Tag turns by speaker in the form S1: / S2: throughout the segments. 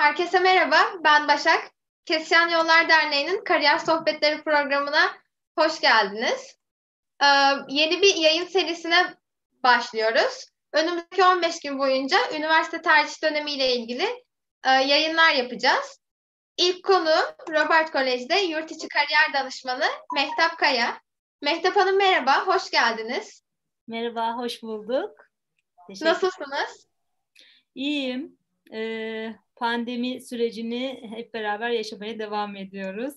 S1: Herkese merhaba, ben Başak. Kesişen Yollar Derneği'nin Kariyer Sohbetleri programına hoş geldiniz. Ee, yeni bir yayın serisine başlıyoruz. Önümüzdeki 15 gün boyunca üniversite tercih dönemiyle ilgili e, yayınlar yapacağız. İlk konu Robert Kolej'de yurt içi kariyer danışmanı Mehtap Kaya. Mehtap Hanım merhaba, hoş geldiniz.
S2: Merhaba, hoş bulduk.
S1: Nasılsınız?
S2: İyiyim. Ee, pandemi sürecini hep beraber yaşamaya devam ediyoruz.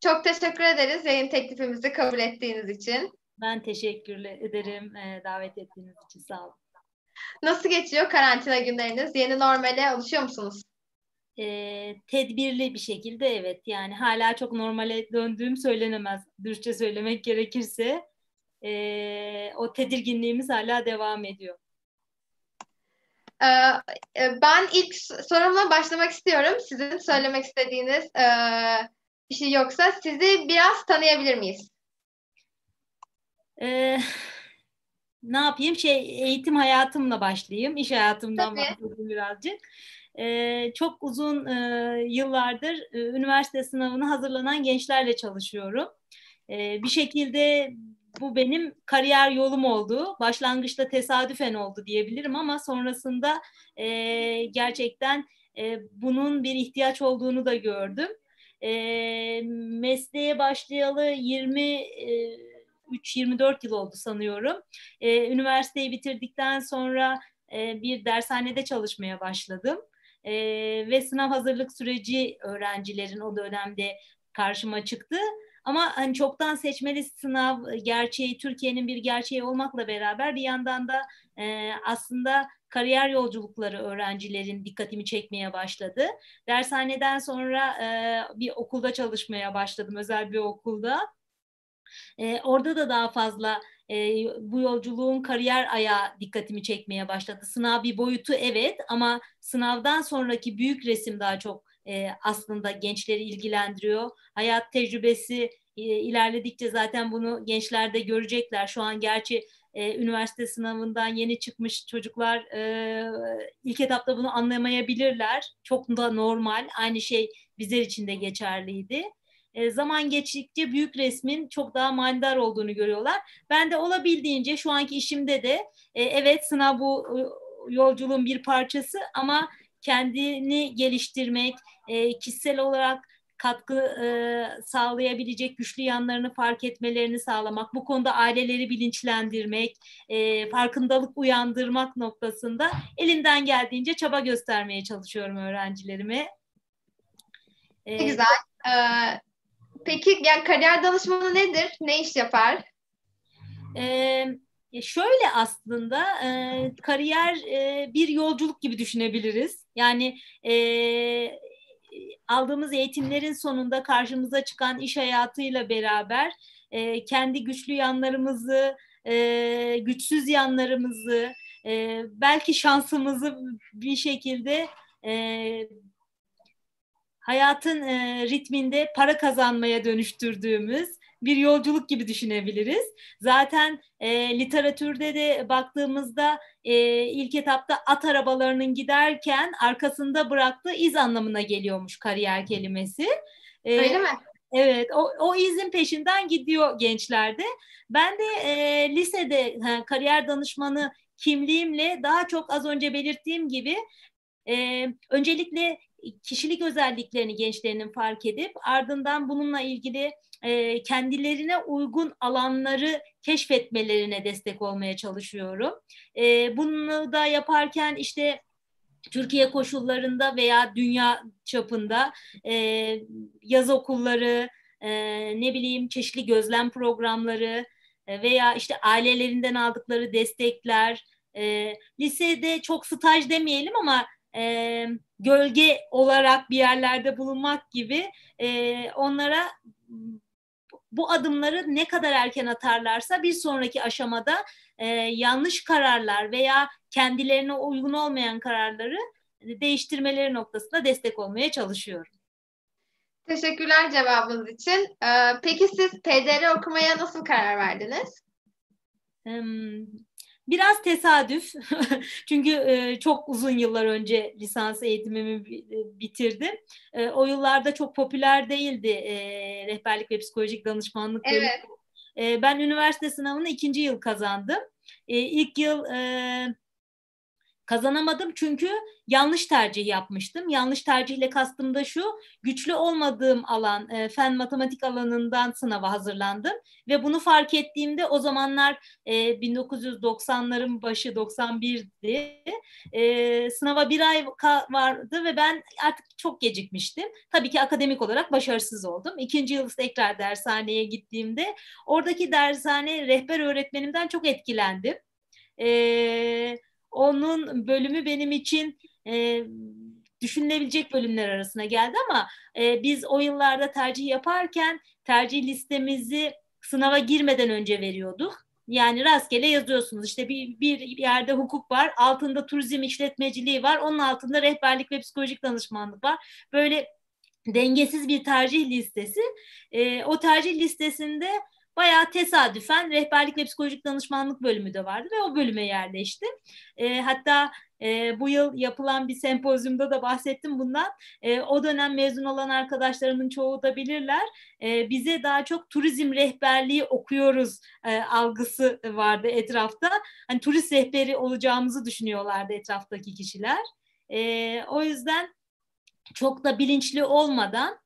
S1: Çok teşekkür ederiz yayın teklifimizi kabul ettiğiniz için.
S2: Ben teşekkür ederim e, davet ettiğiniz için. Sağ olun.
S1: Nasıl geçiyor karantina günleriniz? Yeni normale alışıyor musunuz?
S2: E, tedbirli bir şekilde evet. Yani hala çok normale döndüğüm söylenemez. Dürüstçe söylemek gerekirse. E, o tedirginliğimiz hala devam ediyor.
S1: Ee, e, ben ilk sorumla başlamak istiyorum. Sizin söylemek istediğiniz e, bir şey yoksa sizi biraz tanıyabilir miyiz?
S2: Ee, ne yapayım? Şey eğitim hayatımla başlayayım. İş hayatımdan Tabii. bahsedeyim birazcık. Ee, çok uzun e, yıllardır e, üniversite sınavına hazırlanan gençlerle çalışıyorum. Ee, bir şekilde bu benim kariyer yolum oldu. Başlangıçta tesadüfen oldu diyebilirim ama sonrasında e, gerçekten e, bunun bir ihtiyaç olduğunu da gördüm. E, mesleğe başlayalı 20 3-24 yıl oldu sanıyorum. E, üniversiteyi bitirdikten sonra e, bir dershanede çalışmaya başladım. E, ve sınav hazırlık süreci öğrencilerin o dönemde karşıma çıktı. Ama hani çoktan seçmeli sınav e, gerçeği Türkiye'nin bir gerçeği olmakla beraber bir yandan da e, aslında kariyer yolculukları öğrencilerin dikkatimi çekmeye başladı. Dershaneden sonra e, bir okulda çalışmaya başladım, özel bir okulda. E, orada da daha fazla e, bu yolculuğun kariyer ayağı dikkatimi çekmeye başladı. Sınav bir boyutu evet ama sınavdan sonraki büyük resim daha çok e, aslında gençleri ilgilendiriyor. Hayat tecrübesi e, ilerledikçe zaten bunu gençler de görecekler. Şu an gerçi e, üniversite sınavından yeni çıkmış çocuklar e, ilk etapta bunu anlamayabilirler. Çok da normal. Aynı şey bizler için de geçerliydi. E, zaman geçtikçe büyük resmin çok daha manidar olduğunu görüyorlar. Ben de olabildiğince şu anki işimde de e, evet sınav bu e, yolculuğun bir parçası ama kendini geliştirmek, e, kişisel olarak katkı e, sağlayabilecek güçlü yanlarını fark etmelerini sağlamak, bu konuda aileleri bilinçlendirmek, e, farkındalık uyandırmak noktasında elimden geldiğince çaba göstermeye çalışıyorum öğrencilerime.
S1: E, ne güzel. Ee, peki yani kariyer danışmanı nedir? Ne iş yapar?
S2: Evet Şöyle aslında e, kariyer e, bir yolculuk gibi düşünebiliriz. Yani e, aldığımız eğitimlerin sonunda karşımıza çıkan iş hayatıyla beraber e, kendi güçlü yanlarımızı, e, güçsüz yanlarımızı, e, belki şansımızı bir şekilde e, hayatın e, ritminde para kazanmaya dönüştürdüğümüz bir yolculuk gibi düşünebiliriz. Zaten e, literatürde de baktığımızda e, ilk etapta at arabalarının giderken arkasında bıraktığı iz anlamına geliyormuş kariyer kelimesi.
S1: E, Öyle mi?
S2: Evet, o, o izin peşinden gidiyor gençlerde. Ben de e, lisede ha, kariyer danışmanı kimliğimle daha çok az önce belirttiğim gibi e, öncelikle kişilik özelliklerini gençlerinin fark edip ardından bununla ilgili e, kendilerine uygun alanları keşfetmelerine destek olmaya çalışıyorum. E, bunu da yaparken işte Türkiye koşullarında veya dünya çapında e, yaz okulları, e, ne bileyim çeşitli gözlem programları e, veya işte ailelerinden aldıkları destekler, e, lisede çok staj demeyelim ama e, gölge olarak bir yerlerde bulunmak gibi e, onlara bu adımları ne kadar erken atarlarsa bir sonraki aşamada e, yanlış kararlar veya kendilerine uygun olmayan kararları değiştirmeleri noktasında destek olmaya çalışıyorum.
S1: Teşekkürler cevabınız için. Ee, peki siz PDR okumaya nasıl karar verdiniz?
S2: Biraz tesadüf çünkü e, çok uzun yıllar önce lisans eğitimimi e, bitirdim. E, o yıllarda çok popüler değildi e, rehberlik ve psikolojik danışmanlık bölümü. Evet. E, ben üniversite sınavını ikinci yıl kazandım. E, ilk yıl e, Kazanamadım çünkü yanlış tercih yapmıştım. Yanlış tercihle kastım da şu, güçlü olmadığım alan, e, fen matematik alanından sınava hazırlandım. Ve bunu fark ettiğimde o zamanlar e, 1990'ların başı 91'di. E, sınava bir ay vardı ve ben artık çok gecikmiştim. Tabii ki akademik olarak başarısız oldum. İkinci yıl tekrar dershaneye gittiğimde oradaki dershane rehber öğretmenimden çok etkilendim. Eee onun bölümü benim için e, düşünülebilecek bölümler arasına geldi ama e, biz o yıllarda tercih yaparken tercih listemizi sınava girmeden önce veriyorduk. Yani rastgele yazıyorsunuz işte bir, bir yerde hukuk var, altında turizm işletmeciliği var, onun altında rehberlik ve psikolojik danışmanlık var. Böyle dengesiz bir tercih listesi. E, o tercih listesinde bayağı tesadüfen rehberlik ve psikolojik danışmanlık bölümü de vardı ve o bölüme yerleştim. E, hatta e, bu yıl yapılan bir sempozyumda da bahsettim bundan. E, o dönem mezun olan arkadaşlarımın çoğu da bilirler. E, bize daha çok turizm rehberliği okuyoruz e, algısı vardı etrafta. Hani turist rehberi olacağımızı düşünüyorlardı etraftaki kişiler. E, o yüzden çok da bilinçli olmadan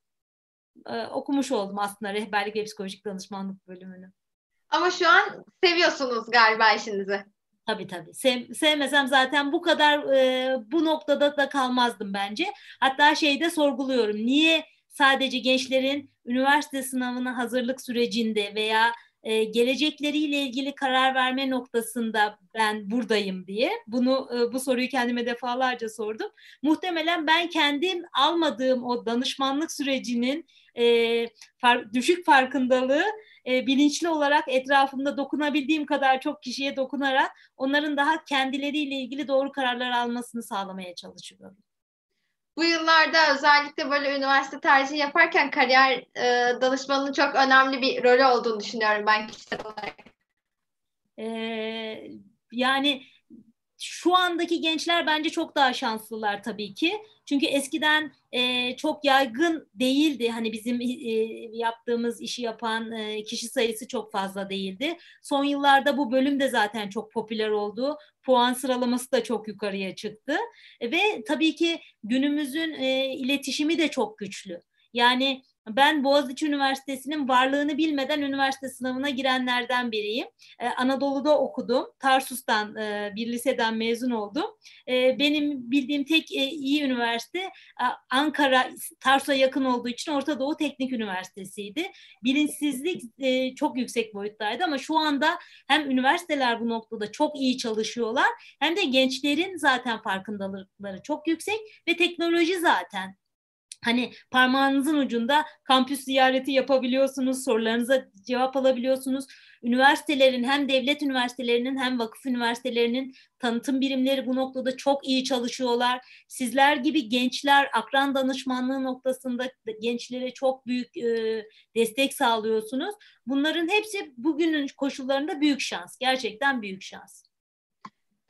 S2: e, okumuş oldum aslında rehberlik ve psikolojik danışmanlık bölümünü.
S1: Ama şu an seviyorsunuz galiba işinizi.
S2: Tabii tabii. Sev, sevmesem zaten bu kadar e, bu noktada da kalmazdım bence. Hatta şeyde sorguluyorum. Niye sadece gençlerin üniversite sınavına hazırlık sürecinde veya e, gelecekleriyle ilgili karar verme noktasında ben buradayım diye. Bunu e, bu soruyu kendime defalarca sordum. Muhtemelen ben kendim almadığım o danışmanlık sürecinin e, far, düşük farkındalığı e, bilinçli olarak etrafımda dokunabildiğim kadar çok kişiye dokunarak onların daha kendileriyle ilgili doğru kararlar almasını sağlamaya çalışıyorum.
S1: Bu yıllarda özellikle böyle üniversite tercihi yaparken kariyer e, danışmanının çok önemli bir rolü olduğunu düşünüyorum ben kişisel olarak.
S2: Ee, yani şu andaki gençler bence çok daha şanslılar tabii ki. Çünkü eskiden e, çok yaygın değildi. Hani bizim e, yaptığımız işi yapan e, kişi sayısı çok fazla değildi. Son yıllarda bu bölüm de zaten çok popüler oldu. Puan sıralaması da çok yukarıya çıktı. E, ve tabii ki günümüzün e, iletişimi de çok güçlü. Yani ben Boğaziçi Üniversitesi'nin varlığını bilmeden üniversite sınavına girenlerden biriyim. Ee, Anadolu'da okudum. Tarsus'tan e, bir liseden mezun oldum. E, benim bildiğim tek e, iyi üniversite e, Ankara, Tarsus'a yakın olduğu için Orta Doğu Teknik Üniversitesi'ydi. Bilinçsizlik e, çok yüksek boyuttaydı ama şu anda hem üniversiteler bu noktada çok iyi çalışıyorlar hem de gençlerin zaten farkındalıkları çok yüksek ve teknoloji zaten Hani parmağınızın ucunda kampüs ziyareti yapabiliyorsunuz, sorularınıza cevap alabiliyorsunuz. Üniversitelerin hem devlet üniversitelerinin hem vakıf üniversitelerinin tanıtım birimleri bu noktada çok iyi çalışıyorlar. Sizler gibi gençler akran danışmanlığı noktasında gençlere çok büyük e, destek sağlıyorsunuz. Bunların hepsi bugünün koşullarında büyük şans. Gerçekten büyük şans.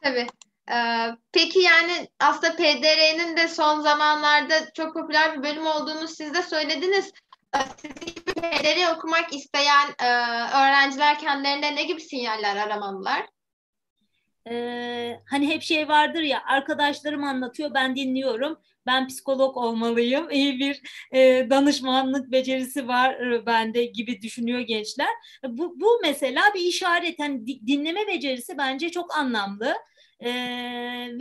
S1: Tabii. Ee, peki yani aslında PDR'nin de son zamanlarda çok popüler bir bölüm olduğunu siz de söylediniz. Ee, sizin gibi PDR okumak isteyen e, öğrenciler kendilerine ne gibi sinyaller aramalılar?
S2: Ee, hani hep şey vardır ya arkadaşlarım anlatıyor ben dinliyorum ben psikolog olmalıyım iyi bir e, danışmanlık becerisi var e, bende gibi düşünüyor gençler bu, bu mesela bir işaret hani dinleme becerisi bence çok anlamlı e,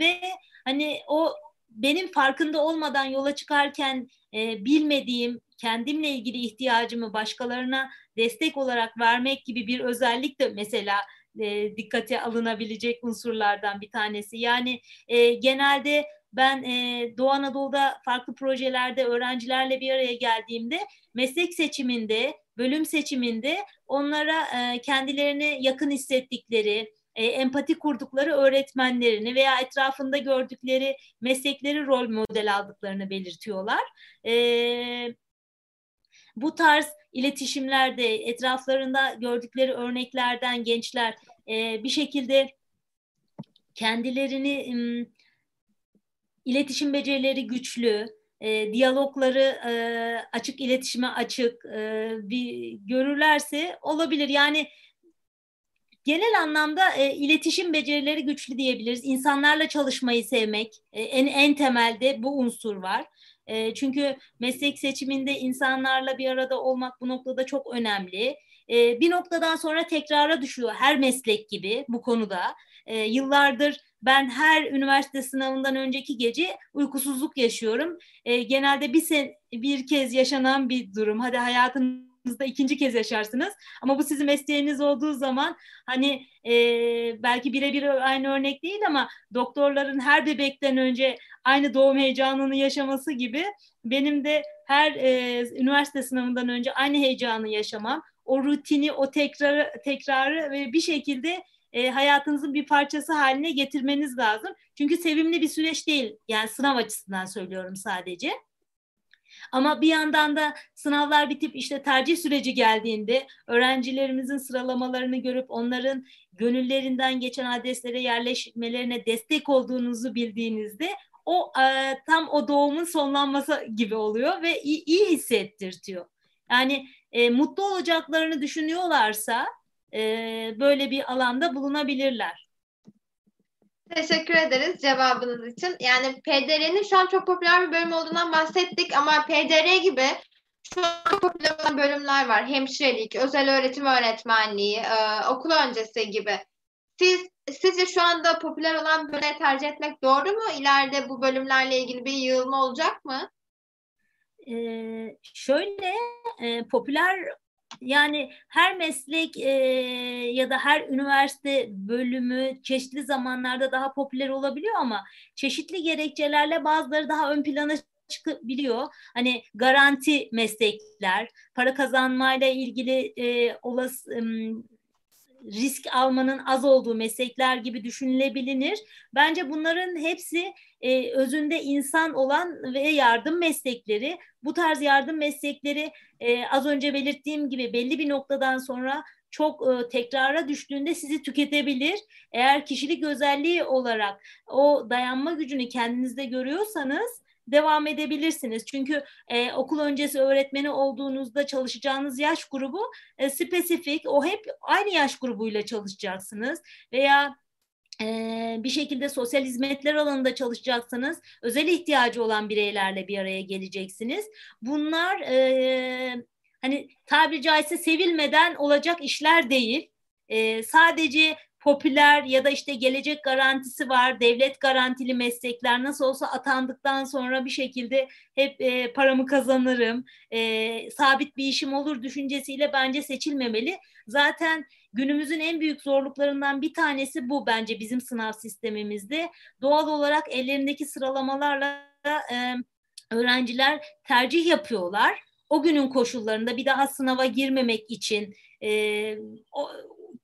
S2: ve hani o benim farkında olmadan yola çıkarken e, bilmediğim kendimle ilgili ihtiyacımı başkalarına destek olarak vermek gibi bir özellik de mesela e, dikkate alınabilecek unsurlardan bir tanesi. Yani e, genelde ben e, Doğu Anadolu'da farklı projelerde öğrencilerle bir araya geldiğimde meslek seçiminde, bölüm seçiminde onlara e, kendilerini yakın hissettikleri, e, empati kurdukları öğretmenlerini veya etrafında gördükleri meslekleri rol model aldıklarını belirtiyorlar. E, bu tarz iletişimlerde etraflarında gördükleri örneklerden gençler e, bir şekilde kendilerini iletişim becerileri güçlü, e, diyalogları e, açık iletişime açık e, bir görürlerse olabilir. Yani genel anlamda e, iletişim becerileri güçlü diyebiliriz. İnsanlarla çalışmayı sevmek e, en en temelde bu unsur var. E, çünkü meslek seçiminde insanlarla bir arada olmak bu noktada çok önemli. E, bir noktadan sonra tekrara düşüyor her meslek gibi bu konuda. E, yıllardır ben her üniversite sınavından önceki gece uykusuzluk yaşıyorum. E, genelde bir sen bir kez yaşanan bir durum. Hadi hayatınızda ikinci kez yaşarsınız. Ama bu sizin mesleğiniz olduğu zaman hani e, belki birebir aynı örnek değil ama doktorların her bebekten önce aynı doğum heyecanını yaşaması gibi benim de her e, üniversite sınavından önce aynı heyecanı yaşamam. O rutini, o tekrarı, tekrarı ve bir şekilde e, hayatınızın bir parçası haline getirmeniz lazım. Çünkü sevimli bir süreç değil. Yani sınav açısından söylüyorum sadece. Ama bir yandan da sınavlar bitip işte tercih süreci geldiğinde öğrencilerimizin sıralamalarını görüp onların gönüllerinden geçen adreslere yerleşmelerine destek olduğunuzu bildiğinizde o e, tam o doğumun sonlanması gibi oluyor ve iyi, iyi hissettirtiyor. Yani e, mutlu olacaklarını düşünüyorlarsa e, böyle bir alanda bulunabilirler.
S1: Teşekkür ederiz cevabınız için. Yani PDR'nin şu an çok popüler bir bölüm olduğundan bahsettik ama PDR gibi şu an popüler olan bölümler var. Hemşirelik, özel öğretim öğretmenliği, e, okul öncesi gibi. Siz sizce şu anda popüler olan bölümleri tercih etmek doğru mu? İleride bu bölümlerle ilgili bir yığılma olacak mı?
S2: Ee, şöyle e, popüler yani her meslek e, ya da her üniversite bölümü çeşitli zamanlarda daha popüler olabiliyor ama çeşitli gerekçelerle bazıları daha ön plana çıkabiliyor. Hani garanti meslekler, para kazanmayla ilgili e, olası e, risk almanın az olduğu meslekler gibi düşünülebilir. Bence bunların hepsi e, özünde insan olan ve yardım meslekleri. Bu tarz yardım meslekleri e, az önce belirttiğim gibi belli bir noktadan sonra çok e, tekrara düştüğünde sizi tüketebilir. Eğer kişilik özelliği olarak o dayanma gücünü kendinizde görüyorsanız devam edebilirsiniz. Çünkü e, okul öncesi öğretmeni olduğunuzda çalışacağınız yaş grubu e, spesifik. O hep aynı yaş grubuyla çalışacaksınız. Veya bir şekilde sosyal hizmetler alanında çalışacaksanız özel ihtiyacı olan bireylerle bir araya geleceksiniz. Bunlar e, hani tabiri caizse sevilmeden olacak işler değil. E, sadece popüler ya da işte gelecek garantisi var, devlet garantili meslekler nasıl olsa atandıktan sonra bir şekilde hep e, paramı kazanırım, e, sabit bir işim olur düşüncesiyle bence seçilmemeli. Zaten günümüzün en büyük zorluklarından bir tanesi bu bence bizim sınav sistemimizde. Doğal olarak ellerindeki sıralamalarla e, öğrenciler tercih yapıyorlar. O günün koşullarında bir daha sınava girmemek için e, o,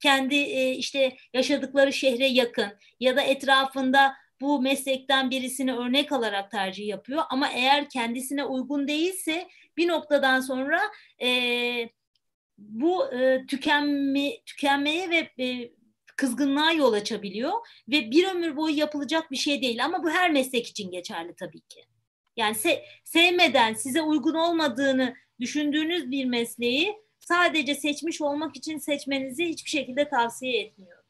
S2: kendi e, işte yaşadıkları şehre yakın ya da etrafında bu meslekten birisini örnek alarak tercih yapıyor. Ama eğer kendisine uygun değilse bir noktadan sonra e, bu e, tükenme, tükenmeye ve e, kızgınlığa yol açabiliyor ve bir ömür boyu yapılacak bir şey değil ama bu her meslek için geçerli tabii ki. Yani se sevmeden size uygun olmadığını düşündüğünüz bir mesleği sadece seçmiş olmak için seçmenizi hiçbir şekilde tavsiye etmiyorum.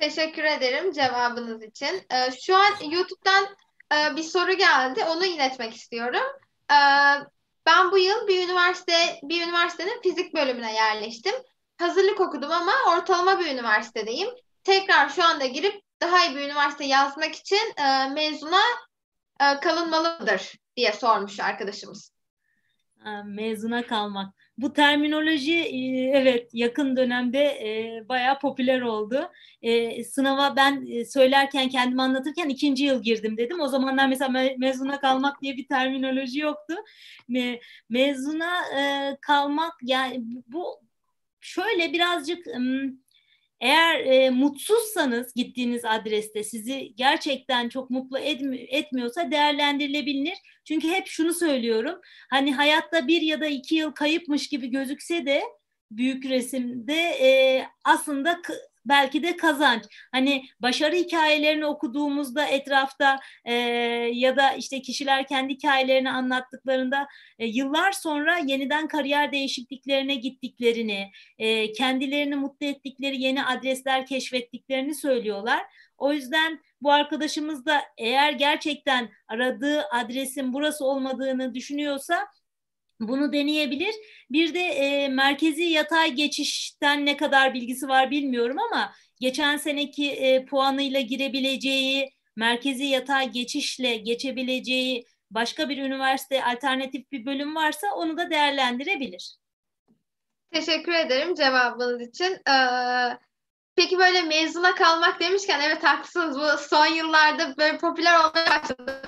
S1: Teşekkür ederim cevabınız için. Ee, şu an YouTube'dan e, bir soru geldi. Onu iletmek istiyorum. Ee, ben bu yıl bir üniversite bir üniversitenin fizik bölümüne yerleştim. Hazırlık okudum ama ortalama bir üniversitedeyim. Tekrar şu anda girip daha iyi bir üniversite yazmak için e, mezuna e, kalınmalıdır diye sormuş arkadaşımız.
S2: Mezuna kalmak bu terminoloji e, evet yakın dönemde e, bayağı popüler oldu. E, sınava ben e, söylerken kendimi anlatırken ikinci yıl girdim dedim. O zamanlar mesela me- mezuna kalmak diye bir terminoloji yoktu. Me- mezuna kalmak yani bu şöyle birazcık eğer e, mutsuzsanız gittiğiniz adreste sizi gerçekten çok mutlu etmi- etmiyorsa değerlendirilebilir. Çünkü hep şunu söylüyorum. Hani hayatta bir ya da iki yıl kayıpmış gibi gözükse de büyük resimde e, aslında belki de kazanç. Hani başarı hikayelerini okuduğumuzda etrafta e, ya da işte kişiler kendi hikayelerini anlattıklarında e, yıllar sonra yeniden kariyer değişikliklerine gittiklerini, e, kendilerini mutlu ettikleri yeni adresler keşfettiklerini söylüyorlar. O yüzden bu arkadaşımız da eğer gerçekten aradığı adresin burası olmadığını düşünüyorsa bunu deneyebilir. Bir de e, merkezi yatay geçişten ne kadar bilgisi var bilmiyorum ama geçen seneki e, puanıyla girebileceği, merkezi yatay geçişle geçebileceği başka bir üniversite alternatif bir bölüm varsa onu da değerlendirebilir.
S1: Teşekkür ederim cevabınız için. Ee, peki böyle mezuna kalmak demişken evet haklısınız bu son yıllarda böyle popüler olmaya başladı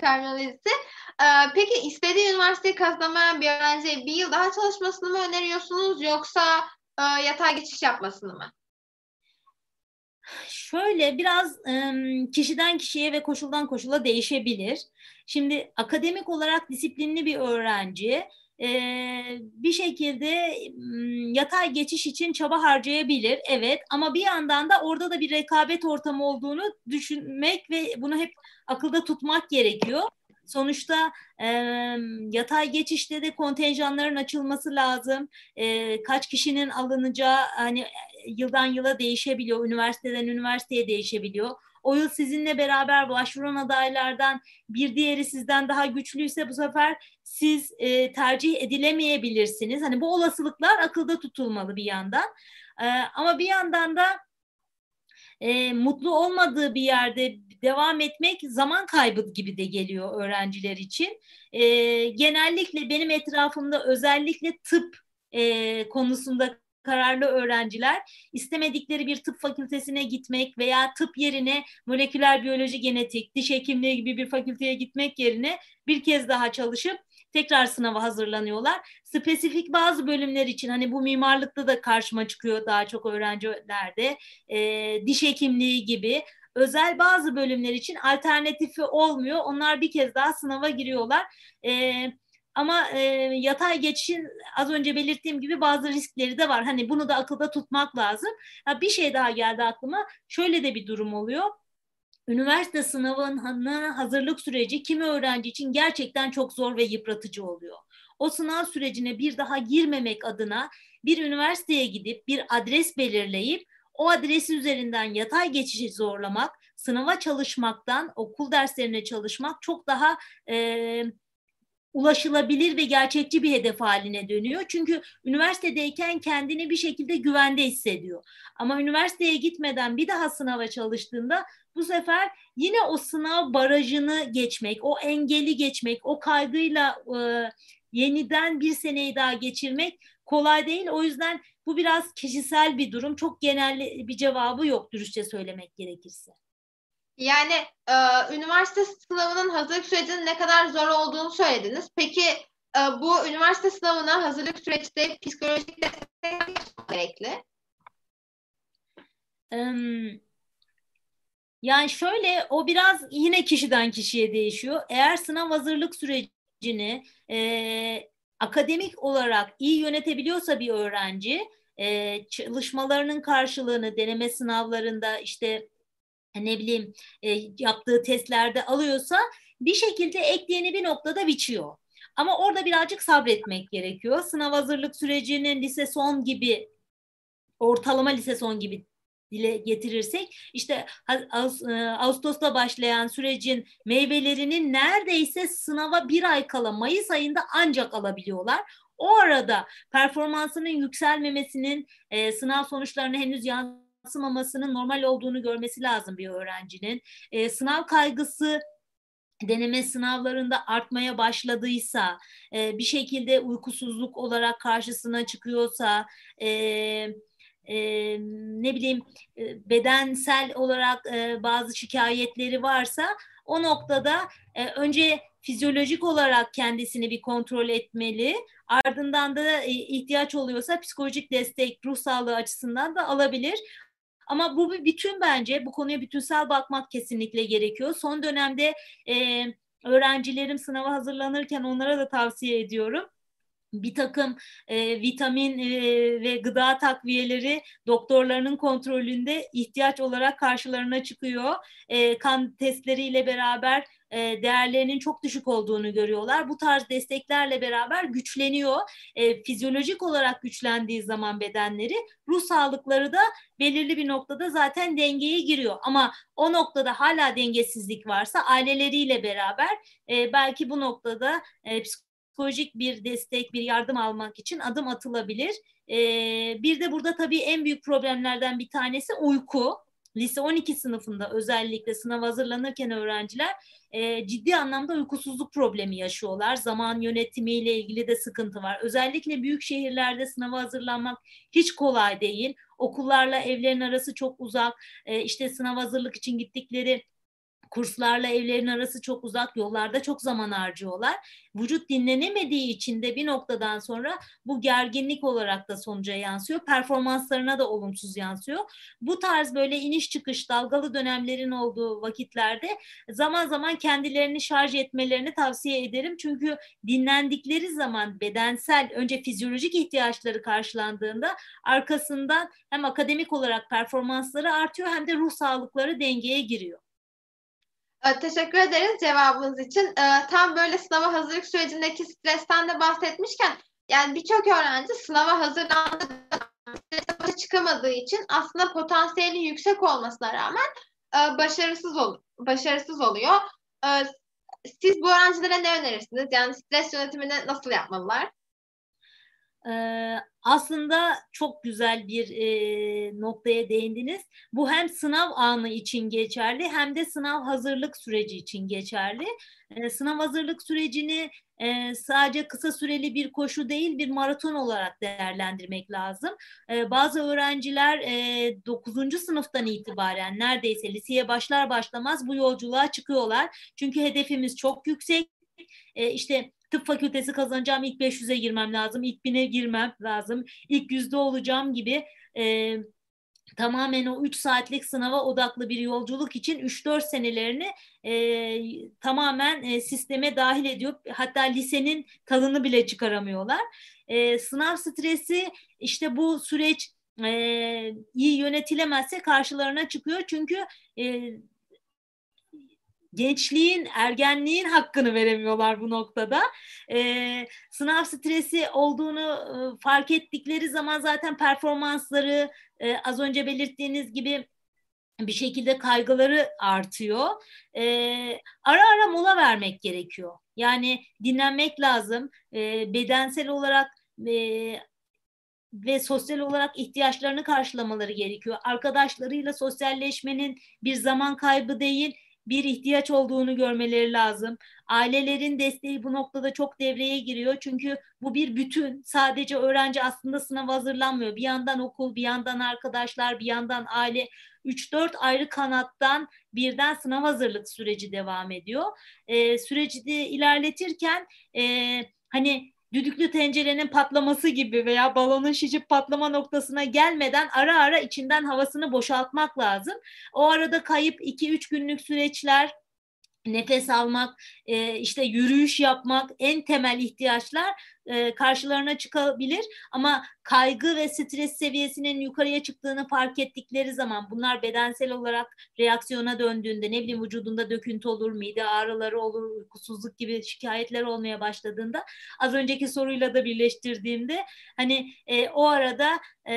S1: terminolojisi. Ee, peki istediği üniversiteyi kazanamayan bir öğrenciye bir yıl daha çalışmasını mı öneriyorsunuz yoksa e, yatay geçiş yapmasını mı?
S2: Şöyle biraz kişiden kişiye ve koşuldan koşula değişebilir. Şimdi akademik olarak disiplinli bir öğrenci bir şekilde yatay geçiş için çaba harcayabilir. Evet ama bir yandan da orada da bir rekabet ortamı olduğunu düşünmek ve bunu hep akılda tutmak gerekiyor. Sonuçta e, yatay geçişte de kontenjanların açılması lazım. E, kaç kişinin alınacağı hani yıldan yıla değişebiliyor. Üniversiteden üniversiteye değişebiliyor. O yıl sizinle beraber başvuran adaylardan bir diğeri sizden daha güçlüyse bu sefer siz e, tercih edilemeyebilirsiniz. Hani bu olasılıklar akılda tutulmalı bir yandan. E, ama bir yandan da e, mutlu olmadığı bir yerde devam etmek zaman kaybı gibi de geliyor öğrenciler için. E, genellikle benim etrafımda özellikle tıp e, konusunda kararlı öğrenciler istemedikleri bir tıp fakültesine gitmek veya tıp yerine moleküler biyoloji genetik, diş hekimliği gibi bir fakülteye gitmek yerine bir kez daha çalışıp tekrar sınava hazırlanıyorlar. Spesifik bazı bölümler için hani bu mimarlıkta da karşıma çıkıyor daha çok öğrencilerde e, diş hekimliği gibi özel bazı bölümler için alternatifi olmuyor. Onlar bir kez daha sınava giriyorlar. E, ama e, yatay geçişin az önce belirttiğim gibi bazı riskleri de var. Hani bunu da akılda tutmak lazım. Ha, bir şey daha geldi aklıma. Şöyle de bir durum oluyor. Üniversite sınavına hazırlık süreci kimi öğrenci için gerçekten çok zor ve yıpratıcı oluyor. O sınav sürecine bir daha girmemek adına bir üniversiteye gidip bir adres belirleyip o adresi üzerinden yatay geçişi zorlamak, sınava çalışmaktan, okul derslerine çalışmak çok daha e, ulaşılabilir ve gerçekçi bir hedef haline dönüyor. Çünkü üniversitedeyken kendini bir şekilde güvende hissediyor. Ama üniversiteye gitmeden bir daha sınava çalıştığında bu sefer yine o sınav barajını geçmek, o engeli geçmek, o kaygıyla e, yeniden bir seneyi daha geçirmek kolay değil. O yüzden bu biraz kişisel bir durum. Çok genel bir cevabı yok dürüstçe söylemek gerekirse.
S1: Yani e, üniversite sınavının hazırlık sürecinin ne kadar zor olduğunu söylediniz. Peki e, bu üniversite sınavına hazırlık süreçte psikolojik destek gerekli?
S2: Yani şöyle o biraz yine kişiden kişiye değişiyor. Eğer sınav hazırlık sürecini e, akademik olarak iyi yönetebiliyorsa bir öğrenci e, çalışmalarının karşılığını deneme sınavlarında işte ne bileyim e, yaptığı testlerde alıyorsa bir şekilde ekleğini bir noktada biçiyor. Ama orada birazcık sabretmek gerekiyor. Sınav hazırlık sürecinin lise son gibi ortalama lise son gibi dile getirirsek işte e, Ağustos'ta başlayan sürecin meyvelerinin neredeyse sınava bir ay kala Mayıs ayında ancak alabiliyorlar. O arada performansının yükselmemesinin e, sınav sonuçlarını henüz yansımamasının normal olduğunu görmesi lazım bir öğrencinin. E, sınav kaygısı deneme sınavlarında artmaya başladıysa, e, bir şekilde uykusuzluk olarak karşısına çıkıyorsa, e, e, ne bileyim e, bedensel olarak e, bazı şikayetleri varsa o noktada e, önce fizyolojik olarak kendisini bir kontrol etmeli. Ardından da e, ihtiyaç oluyorsa psikolojik destek, ruh sağlığı açısından da alabilir. Ama bu bir bütün bence. Bu konuya bütünsel bakmak kesinlikle gerekiyor. Son dönemde e, öğrencilerim sınava hazırlanırken onlara da tavsiye ediyorum bir takım e, vitamin e, ve gıda takviyeleri doktorlarının kontrolünde ihtiyaç olarak karşılarına çıkıyor. E, kan testleriyle beraber e, değerlerinin çok düşük olduğunu görüyorlar. Bu tarz desteklerle beraber güçleniyor. E, fizyolojik olarak güçlendiği zaman bedenleri ruh sağlıkları da belirli bir noktada zaten dengeye giriyor. Ama o noktada hala dengesizlik varsa aileleriyle beraber e, belki bu noktada e, psikolojik bir destek, bir yardım almak için adım atılabilir. Ee, bir de burada tabii en büyük problemlerden bir tanesi uyku. Lise 12 sınıfında özellikle sınav hazırlanırken öğrenciler e, ciddi anlamda uykusuzluk problemi yaşıyorlar. Zaman yönetimiyle ilgili de sıkıntı var. Özellikle büyük şehirlerde sınava hazırlanmak hiç kolay değil. Okullarla evlerin arası çok uzak. E, işte sınav hazırlık için gittikleri kurslarla evlerin arası çok uzak yollarda çok zaman harcıyorlar. Vücut dinlenemediği için de bir noktadan sonra bu gerginlik olarak da sonuca yansıyor. Performanslarına da olumsuz yansıyor. Bu tarz böyle iniş çıkış dalgalı dönemlerin olduğu vakitlerde zaman zaman kendilerini şarj etmelerini tavsiye ederim. Çünkü dinlendikleri zaman bedensel önce fizyolojik ihtiyaçları karşılandığında arkasından hem akademik olarak performansları artıyor hem de ruh sağlıkları dengeye giriyor.
S1: Ee, teşekkür ederiz cevabınız için. Ee, tam böyle sınava hazırlık sürecindeki stresten de bahsetmişken yani birçok öğrenci sınava hazırlandığı çıkamadığı için aslında potansiyeli yüksek olmasına rağmen e, başarısız ol başarısız oluyor. Ee, siz bu öğrencilere ne önerirsiniz? Yani stres yönetimini nasıl yapmalılar?
S2: Aslında çok güzel bir noktaya değindiniz. Bu hem sınav anı için geçerli hem de sınav hazırlık süreci için geçerli. Sınav hazırlık sürecini sadece kısa süreli bir koşu değil bir maraton olarak değerlendirmek lazım. Bazı öğrenciler e, 9. sınıftan itibaren neredeyse liseye başlar başlamaz bu yolculuğa çıkıyorlar. Çünkü hedefimiz çok yüksek. E, işte tıp fakültesi kazanacağım ilk 500'e girmem lazım, ilk 1000'e girmem lazım, ilk yüzde olacağım gibi e, tamamen o 3 saatlik sınava odaklı bir yolculuk için 3-4 senelerini e, tamamen e, sisteme dahil ediyor. Hatta lisenin tadını bile çıkaramıyorlar. E, sınav stresi işte bu süreç e, iyi yönetilemezse karşılarına çıkıyor. Çünkü e, gençliğin, ergenliğin hakkını veremiyorlar bu noktada. E, sınav stresi olduğunu e, fark ettikleri zaman zaten performansları e, az önce belirttiğiniz gibi bir şekilde kaygıları artıyor. E, ara ara mola vermek gerekiyor. Yani dinlenmek lazım. E, bedensel olarak e, ve sosyal olarak ihtiyaçlarını karşılamaları gerekiyor. Arkadaşlarıyla sosyalleşmenin bir zaman kaybı değil, bir ihtiyaç olduğunu görmeleri lazım. Ailelerin desteği bu noktada çok devreye giriyor. Çünkü bu bir bütün. Sadece öğrenci aslında sınav hazırlanmıyor. Bir yandan okul, bir yandan arkadaşlar, bir yandan aile. 3-4 ayrı kanattan birden sınav hazırlık süreci devam ediyor. Ee, süreci de ilerletirken e, hani düdüklü tencerenin patlaması gibi veya balonun şişip patlama noktasına gelmeden ara ara içinden havasını boşaltmak lazım. O arada kayıp 2-3 günlük süreçler nefes almak, e, işte yürüyüş yapmak en temel ihtiyaçlar e, karşılarına çıkabilir. Ama kaygı ve stres seviyesinin yukarıya çıktığını fark ettikleri zaman bunlar bedensel olarak reaksiyona döndüğünde ne bileyim vücudunda döküntü olur, mide ağrıları olur, uykusuzluk gibi şikayetler olmaya başladığında az önceki soruyla da birleştirdiğimde hani e, o arada e,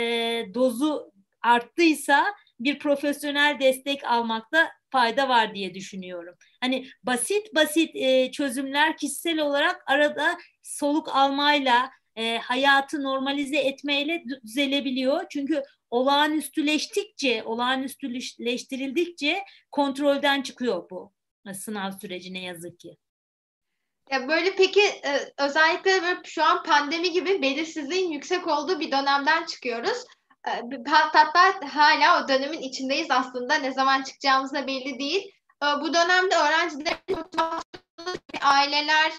S2: dozu arttıysa bir profesyonel destek almakta fayda var diye düşünüyorum. Hani basit basit e, çözümler kişisel olarak arada soluk almayla e, hayatı normalize etmeyle düzelebiliyor. Çünkü olağanüstüleştikçe, olağanüstüleştirildikçe kontrolden çıkıyor bu sınav süreci ne yazık ki.
S1: Ya böyle peki e, özellikle böyle şu an pandemi gibi belirsizliğin yüksek olduğu bir dönemden çıkıyoruz. E, hatta hala o dönemin içindeyiz aslında. Ne zaman çıkacağımız da belli değil. E, bu dönemde öğrencilerin aileler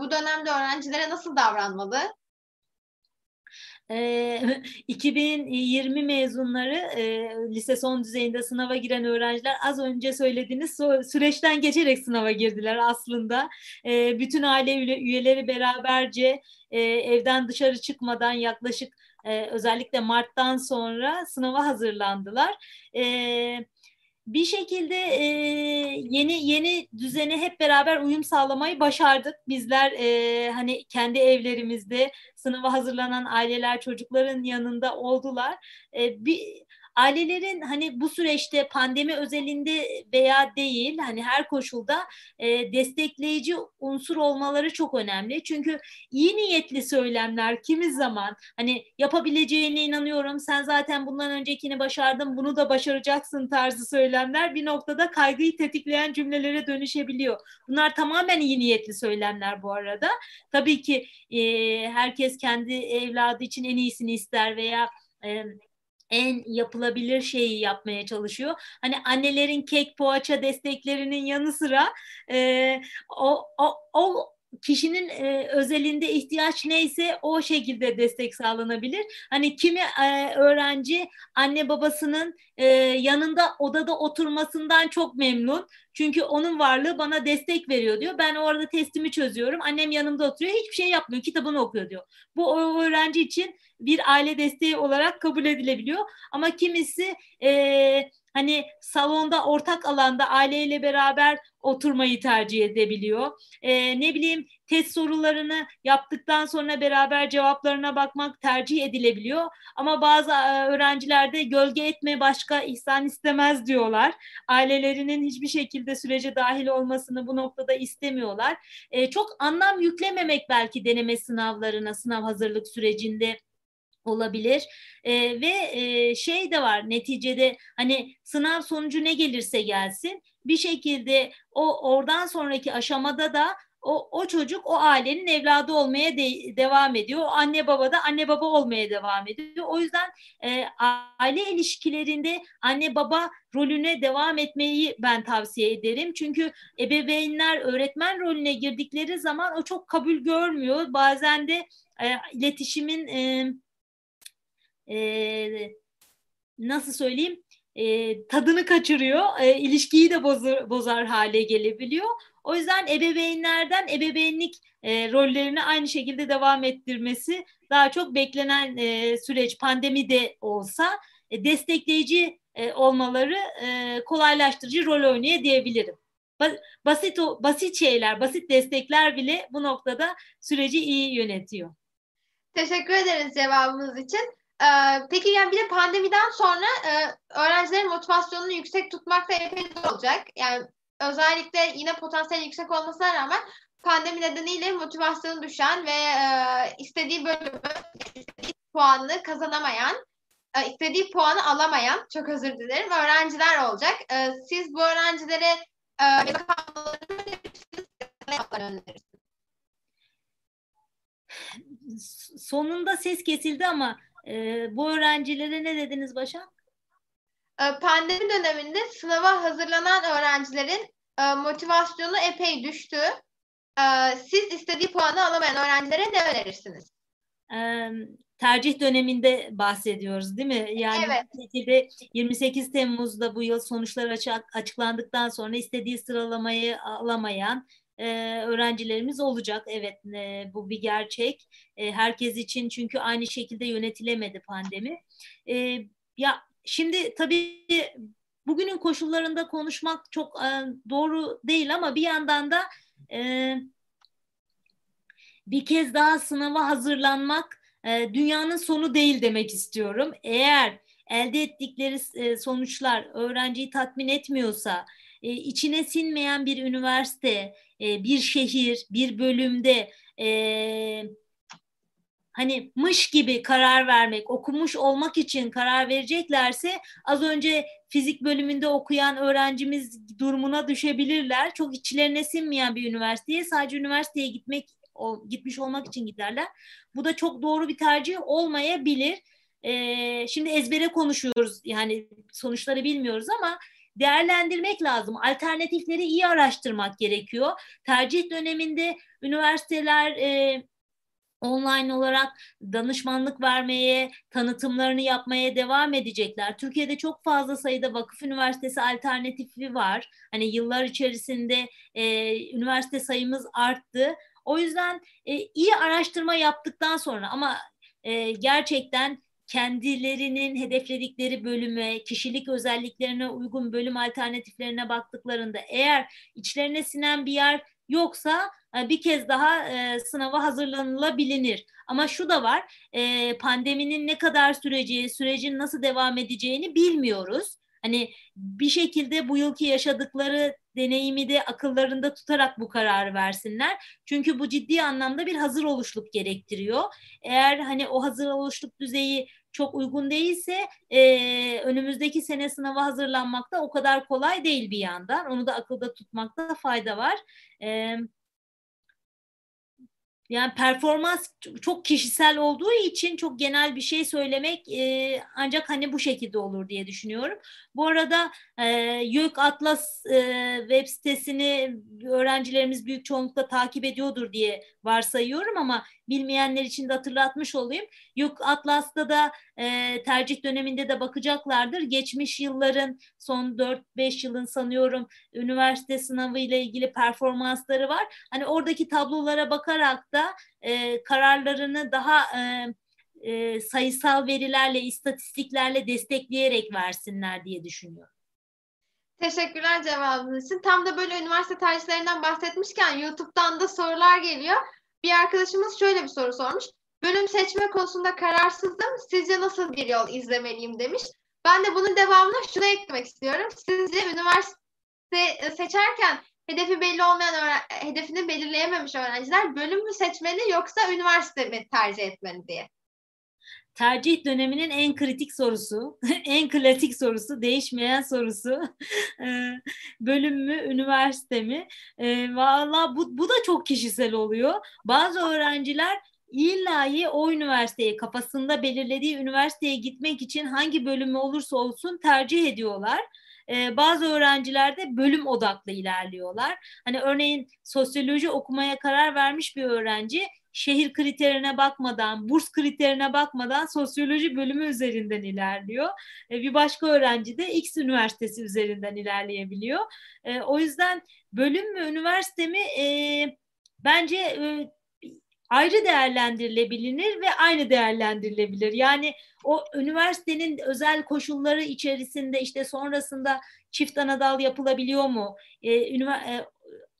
S1: bu dönemde öğrencilere nasıl davranmalı?
S2: e, 2020 mezunları e, lise son düzeyinde sınava giren öğrenciler az önce söylediğiniz süreçten geçerek sınava girdiler aslında. E, bütün aile üyeleri beraberce e, evden dışarı çıkmadan yaklaşık e, özellikle Mart'tan sonra sınava hazırlandılar. Evet bir şekilde e, yeni yeni düzene hep beraber uyum sağlamayı başardık. Bizler e, hani kendi evlerimizde sınava hazırlanan aileler çocukların yanında oldular. E, bir ailelerin hani bu süreçte pandemi özelinde veya değil hani her koşulda e, destekleyici unsur olmaları çok önemli. Çünkü iyi niyetli söylemler kimi zaman hani yapabileceğine inanıyorum sen zaten bundan öncekini başardın bunu da başaracaksın tarzı söylemler bir noktada kaygıyı tetikleyen cümlelere dönüşebiliyor. Bunlar tamamen iyi niyetli söylemler bu arada. Tabii ki e, herkes kendi evladı için en iyisini ister veya e, en yapılabilir şeyi yapmaya çalışıyor. Hani annelerin kek poğaça desteklerinin yanı sıra e, o, o, o kişinin e, özelinde ihtiyaç neyse o şekilde destek sağlanabilir. Hani kimi e, öğrenci anne babasının e, yanında odada oturmasından çok memnun. Çünkü onun varlığı bana destek veriyor diyor. Ben orada testimi çözüyorum. Annem yanımda oturuyor. Hiçbir şey yapmıyor. Kitabını okuyor diyor. Bu o öğrenci için bir aile desteği olarak kabul edilebiliyor. Ama kimisi e, hani salonda ortak alanda aileyle beraber oturmayı tercih edebiliyor. E, ne bileyim test sorularını yaptıktan sonra beraber cevaplarına bakmak tercih edilebiliyor. Ama bazı e, öğrencilerde gölge etme başka ihsan istemez diyorlar. Ailelerinin hiçbir şekilde sürece dahil olmasını bu noktada istemiyorlar. E, çok anlam yüklememek belki deneme sınavlarına, sınav hazırlık sürecinde olabilir e, ve e, şey de var neticede hani sınav sonucu ne gelirse gelsin bir şekilde o oradan sonraki aşamada da o, o çocuk o ailenin evladı olmaya de, devam ediyor. O anne baba da anne baba olmaya devam ediyor. O yüzden e, aile ilişkilerinde anne baba rolüne devam etmeyi ben tavsiye ederim. Çünkü ebeveynler öğretmen rolüne girdikleri zaman o çok kabul görmüyor. Bazen de e, iletişimin e, e, nasıl söyleyeyim e, tadını kaçırıyor, e, ilişkiyi de bozar, bozar hale gelebiliyor. O yüzden ebeveynlerden ebeveynlik e, rollerini aynı şekilde devam ettirmesi daha çok beklenen e, süreç pandemi de olsa e, destekleyici e, olmaları e, kolaylaştırıcı rol oynuyor diyebilirim. Basit basit şeyler, basit destekler bile bu noktada süreci iyi yönetiyor.
S1: Teşekkür ederiz cevabınız için. Ee, peki yani bir de pandemiden sonra e, öğrencilerin motivasyonunu yüksek tutmak da epey zor olacak. Yani özellikle yine potansiyel yüksek olmasına rağmen pandemi nedeniyle motivasyonu düşen ve e, istediği bölümü, istediği puanını kazanamayan, e, istediği puanı alamayan, çok özür dilerim, öğrenciler olacak. E, siz bu öğrencilere e,
S2: sonunda ses kesildi ama e, bu öğrencilere ne dediniz Başak?
S1: Ee, pandemi döneminde sınava hazırlanan öğrencilerin e, motivasyonu epey düştü. Ee, siz istediği puanı alamayan öğrencilere ne önerirsiniz?
S2: Ee, tercih döneminde bahsediyoruz değil mi? Yani evet. şekilde 28 Temmuz'da bu yıl sonuçlar açık, açıklandıktan sonra istediği sıralamayı alamayan e, öğrencilerimiz olacak. Evet e, bu bir gerçek. E, herkes için çünkü aynı şekilde yönetilemedi pandemi. E, ya şimdi tabii bugünün koşullarında konuşmak çok e, doğru değil ama bir yandan da e, bir kez daha sınava hazırlanmak e, dünyanın sonu değil demek istiyorum. Eğer elde ettikleri e, sonuçlar öğrenciyi tatmin etmiyorsa, e, içine sinmeyen bir üniversite, e, bir şehir, bir bölümde e, hani mış gibi karar vermek, okumuş olmak için karar vereceklerse az önce fizik bölümünde okuyan öğrencimiz durumuna düşebilirler. Çok içlerine sinmeyen bir üniversiteye sadece üniversiteye gitmek o, gitmiş olmak için giderler. Bu da çok doğru bir tercih olmayabilir. Ee, şimdi ezbere konuşuyoruz yani sonuçları bilmiyoruz ama değerlendirmek lazım. Alternatifleri iyi araştırmak gerekiyor. Tercih döneminde üniversiteler e, online olarak danışmanlık vermeye, tanıtımlarını yapmaya devam edecekler. Türkiye'de çok fazla sayıda vakıf üniversitesi alternatifi var. Hani yıllar içerisinde e, üniversite sayımız arttı. O yüzden e, iyi araştırma yaptıktan sonra ama e, gerçekten kendilerinin hedefledikleri bölüme, kişilik özelliklerine uygun bölüm alternatiflerine baktıklarında eğer içlerine sinen bir yer yoksa e, bir kez daha e, sınava hazırlanılabilir. Ama şu da var, e, pandeminin ne kadar süreceği, sürecin nasıl devam edeceğini bilmiyoruz. Hani bir şekilde bu yılki yaşadıkları deneyimi de akıllarında tutarak bu kararı versinler. Çünkü bu ciddi anlamda bir hazır oluşluk gerektiriyor. Eğer hani o hazır oluşluk düzeyi çok uygun değilse e, önümüzdeki sene sınava hazırlanmakta o kadar kolay değil bir yandan. Onu da akılda tutmakta fayda var. E, yani performans çok kişisel olduğu için çok genel bir şey söylemek e, ancak hani bu şekilde olur diye düşünüyorum. Bu arada e, YÖK Atlas e, web sitesini öğrencilerimiz büyük çoğunlukla takip ediyordur diye varsayıyorum ama bilmeyenler için de hatırlatmış olayım. YÖK Atlas'ta da e, tercih döneminde de bakacaklardır. Geçmiş yılların son 4-5 yılın sanıyorum üniversite sınavı ile ilgili performansları var. Hani oradaki tablolara bakarak da e, kararlarını daha e, e, sayısal verilerle, istatistiklerle destekleyerek versinler diye düşünüyorum.
S1: Teşekkürler cevabınız için. Tam da böyle üniversite tercihlerinden bahsetmişken YouTube'dan da sorular geliyor. Bir arkadaşımız şöyle bir soru sormuş. Bölüm seçme konusunda kararsızdım. Sizce nasıl bir yol izlemeliyim demiş. Ben de bunun devamına şunu eklemek istiyorum. Sizce üniversite seçerken hedefi belli olmayan hedefini belirleyememiş öğrenciler bölüm mü seçmeli yoksa üniversite mi tercih etmeli diye
S2: tercih döneminin en kritik sorusu, en klasik sorusu, değişmeyen sorusu. Ee, bölüm mü, üniversite mi? E, Valla bu, bu da çok kişisel oluyor. Bazı öğrenciler illahi o üniversiteye kafasında belirlediği üniversiteye gitmek için hangi bölümü olursa olsun tercih ediyorlar. Ee, bazı öğrenciler de bölüm odaklı ilerliyorlar. Hani örneğin sosyoloji okumaya karar vermiş bir öğrenci şehir kriterine bakmadan, burs kriterine bakmadan sosyoloji bölümü üzerinden ilerliyor. E, bir başka öğrenci de X üniversitesi üzerinden ilerleyebiliyor. E, o yüzden bölüm mü, üniversite mi bence e, ayrı değerlendirilebilir ve aynı değerlendirilebilir. Yani o üniversitenin özel koşulları içerisinde işte sonrasında çift anadal yapılabiliyor mu? Ee, e,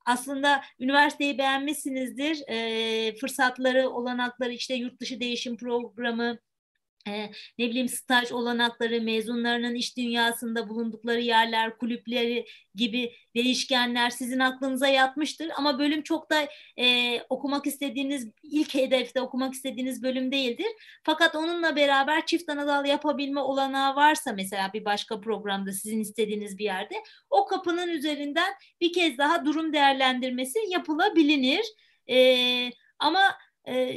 S2: aslında üniversiteyi beğenmişsinizdir. E, fırsatları, olanakları işte yurt dışı değişim programı, e, ne bileyim staj olanakları, mezunlarının iş dünyasında bulundukları yerler, kulüpleri gibi değişkenler sizin aklınıza yatmıştır. Ama bölüm çok da e, okumak istediğiniz, ilk hedefte okumak istediğiniz bölüm değildir. Fakat onunla beraber çift anadal yapabilme olanağı varsa mesela bir başka programda sizin istediğiniz bir yerde o kapının üzerinden bir kez daha durum değerlendirmesi yapılabilir. E, ama e,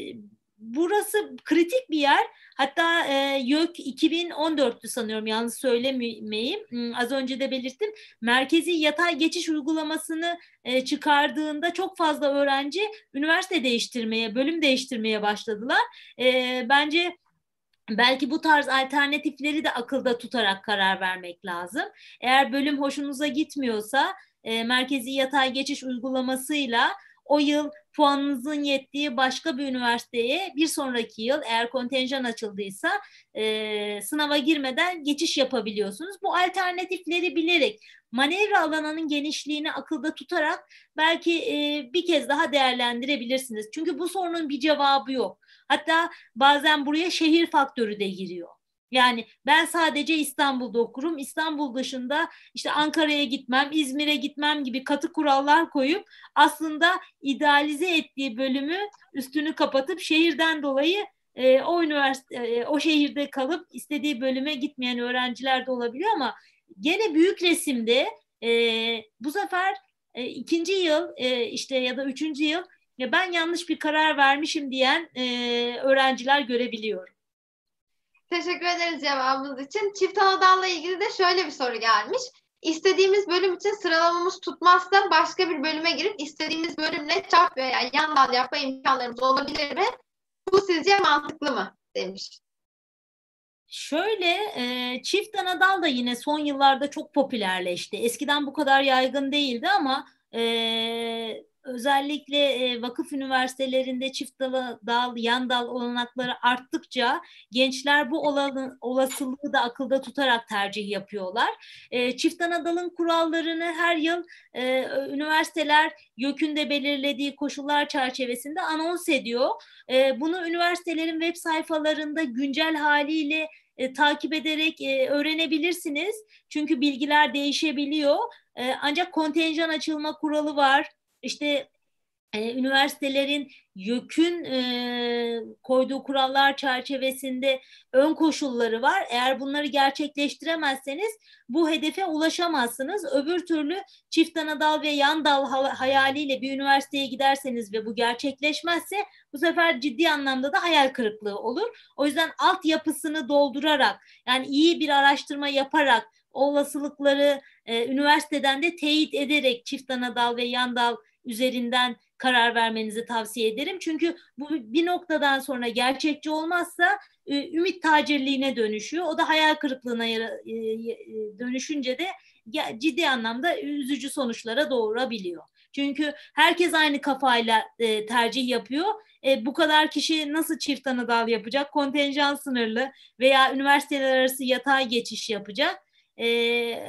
S2: burası kritik bir yer. Hatta e, YÖK 2014'tü sanıyorum yanlış söylemeyeyim. Hmm, az önce de belirttim. Merkezi yatay geçiş uygulamasını e, çıkardığında çok fazla öğrenci üniversite değiştirmeye, bölüm değiştirmeye başladılar. E, bence Belki bu tarz alternatifleri de akılda tutarak karar vermek lazım. Eğer bölüm hoşunuza gitmiyorsa e, merkezi yatay geçiş uygulamasıyla o yıl puanınızın yettiği başka bir üniversiteye bir sonraki yıl eğer kontenjan açıldıysa e, sınava girmeden geçiş yapabiliyorsunuz. Bu alternatifleri bilerek manevra alanının genişliğini akılda tutarak belki e, bir kez daha değerlendirebilirsiniz. Çünkü bu sorunun bir cevabı yok. Hatta bazen buraya şehir faktörü de giriyor. Yani ben sadece İstanbul'da okurum. İstanbul dışında işte Ankara'ya gitmem, İzmir'e gitmem gibi katı kurallar koyup aslında idealize ettiği bölümü üstünü kapatıp şehirden dolayı e, o üniversite e, o şehirde kalıp istediği bölüme gitmeyen öğrenciler de olabiliyor ama gene büyük resimde e, bu sefer e, ikinci yıl e, işte ya da üçüncü yıl ya ben yanlış bir karar vermişim diyen e, öğrenciler görebiliyorum.
S1: Teşekkür ederiz cevabınız için. Çift anadalla ilgili de şöyle bir soru gelmiş. İstediğimiz bölüm için sıralamamız tutmazsa başka bir bölüme girip istediğimiz bölümle çap veya yan dal yapma imkanlarımız olabilir mi? Bu sizce mantıklı mı? demiş.
S2: Şöyle e, çift anadal da yine son yıllarda çok popülerleşti. Eskiden bu kadar yaygın değildi ama e, özellikle vakıf üniversitelerinde çift dal, dal, yan dal olanakları arttıkça gençler bu olanı, olasılığı da akılda tutarak tercih yapıyorlar. Çift anadalın kurallarını her yıl üniversiteler YÖK'ün belirlediği koşullar çerçevesinde anons ediyor. Bunu üniversitelerin web sayfalarında güncel haliyle e, takip ederek e, öğrenebilirsiniz. Çünkü bilgiler değişebiliyor. E, ancak kontenjan açılma kuralı var işte e, üniversitelerin YÖK'ün e, koyduğu kurallar çerçevesinde ön koşulları var. Eğer bunları gerçekleştiremezseniz bu hedefe ulaşamazsınız. Öbür türlü çift ana dal ve yan dal hayaliyle bir üniversiteye giderseniz ve bu gerçekleşmezse bu sefer ciddi anlamda da hayal kırıklığı olur. O yüzden altyapısını doldurarak yani iyi bir araştırma yaparak olasılıkları e, üniversiteden de teyit ederek çift ana dal ve yan dal üzerinden karar vermenizi tavsiye ederim. Çünkü bu bir noktadan sonra gerçekçi olmazsa e, ümit tacirliğine dönüşüyor. O da hayal kırıklığına e, e, dönüşünce de ciddi anlamda üzücü sonuçlara doğurabiliyor. Çünkü herkes aynı kafayla tercih yapıyor. E, bu kadar kişi nasıl çift anadal yapacak? Kontenjan sınırlı veya üniversiteler arası yatay geçiş yapacak. E,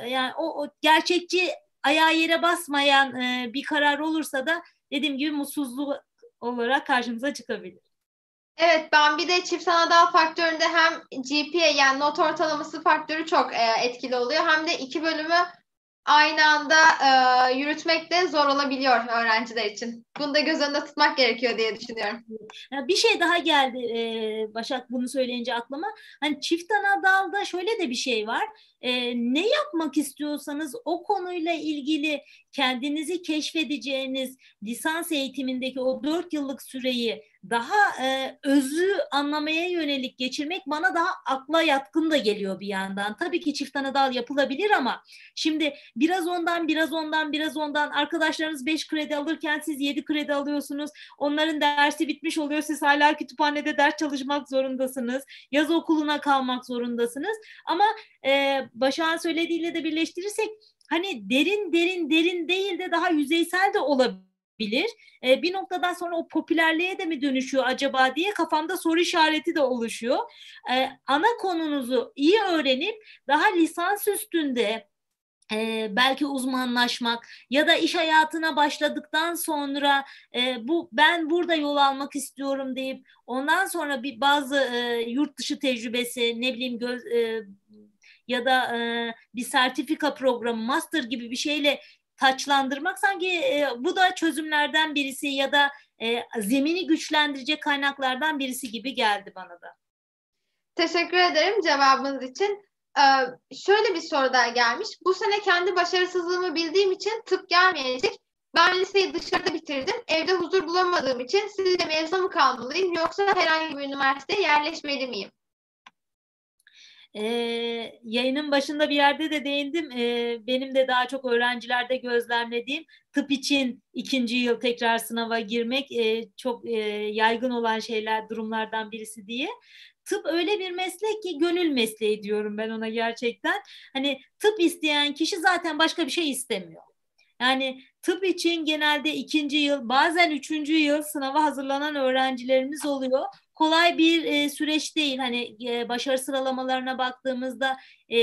S2: yani o, o gerçekçi ayağı yere basmayan e, bir karar olursa da dediğim gibi mutsuzluk olarak karşımıza çıkabilir.
S1: Evet ben bir de çift anadal faktöründe hem GPA yani not ortalaması faktörü çok e, etkili oluyor hem de iki bölümü aynı anda e, yürütmek de zor olabiliyor öğrenciler için. Bunu da göz önünde tutmak gerekiyor diye düşünüyorum.
S2: Bir şey daha geldi e, Başak bunu söyleyince aklıma. Hani çift ana dalda şöyle de bir şey var. E, ne yapmak istiyorsanız o konuyla ilgili kendinizi keşfedeceğiniz lisans eğitimindeki o dört yıllık süreyi daha e, özü anlamaya yönelik geçirmek bana daha akla yatkın da geliyor bir yandan. Tabii ki çift ana dal yapılabilir ama şimdi biraz ondan biraz ondan biraz ondan arkadaşlarınız beş kredi alırken siz yedi kredi alıyorsunuz. Onların dersi bitmiş oluyor. Siz hala kütüphanede ders çalışmak zorundasınız. Yaz okuluna kalmak zorundasınız. Ama e, Başak'ın söylediğiyle de birleştirirsek hani derin derin derin değil de daha yüzeysel de olabilir. E, bir noktadan sonra o popülerliğe de mi dönüşüyor acaba diye kafamda soru işareti de oluşuyor. E, ana konunuzu iyi öğrenip daha lisans üstünde e, belki uzmanlaşmak ya da iş hayatına başladıktan sonra e, bu ben burada yol almak istiyorum deyip ondan sonra bir bazı e, yurt dışı tecrübesi ne bileyim göz, e, ya da e, bir sertifika programı master gibi bir şeyle taçlandırmak sanki e, bu da çözümlerden birisi ya da e, zemini güçlendirecek kaynaklardan birisi gibi geldi bana da.
S1: Teşekkür ederim cevabınız için. Ee, şöyle bir soru daha gelmiş. Bu sene kendi başarısızlığımı bildiğim için tıp gelmeyecek. Ben liseyi dışarıda bitirdim. Evde huzur bulamadığım için sizce mezuna mı kalmalıyım yoksa herhangi bir üniversiteye yerleşmeli miyim?
S2: Ee, yayının başında bir yerde de değindim. Ee, benim de daha çok öğrencilerde gözlemlediğim tıp için ikinci yıl tekrar sınava girmek e, çok e, yaygın olan şeyler durumlardan birisi diye tıp öyle bir meslek ki gönül mesleği diyorum ben ona gerçekten. Hani tıp isteyen kişi zaten başka bir şey istemiyor. Yani tıp için genelde ikinci yıl bazen üçüncü yıl sınava hazırlanan öğrencilerimiz oluyor kolay bir e, süreç değil. Hani e, başarı sıralamalarına baktığımızda e,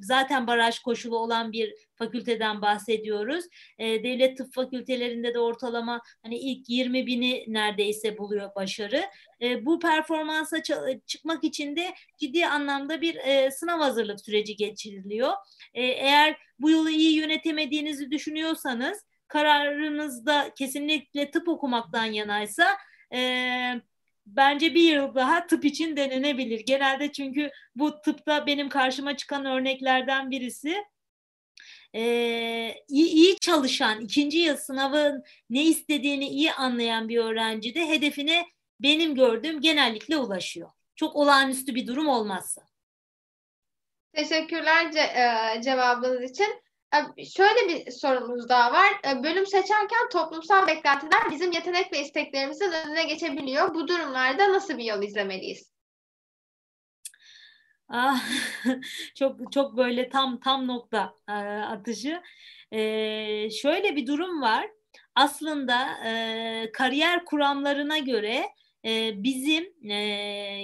S2: zaten baraj koşulu olan bir fakülteden bahsediyoruz. E, devlet tıp fakültelerinde de ortalama hani ilk 20 bini neredeyse buluyor başarı. E, bu performansa çıkmak için de ciddi anlamda bir e, sınav hazırlık süreci geçiriliyor. E, eğer bu yolu iyi yönetemediğinizi düşünüyorsanız kararınızda kesinlikle tıp okumaktan yanaysa e, bence bir yıl daha tıp için denenebilir. Genelde çünkü bu tıpta benim karşıma çıkan örneklerden birisi ee, iyi, iyi çalışan, ikinci yıl sınavın ne istediğini iyi anlayan bir öğrenci de hedefine benim gördüğüm genellikle ulaşıyor. Çok olağanüstü bir durum olmazsa.
S1: Teşekkürler ce- cevabınız için. Şöyle bir sorumuz daha var. Bölüm seçerken toplumsal beklentiler bizim yetenek ve isteklerimizin önüne geçebiliyor. Bu durumlarda nasıl bir yol izlemeliyiz?
S2: Ah, çok çok böyle tam tam nokta e, atışı. E, şöyle bir durum var. Aslında e, kariyer kuramlarına göre bizim e,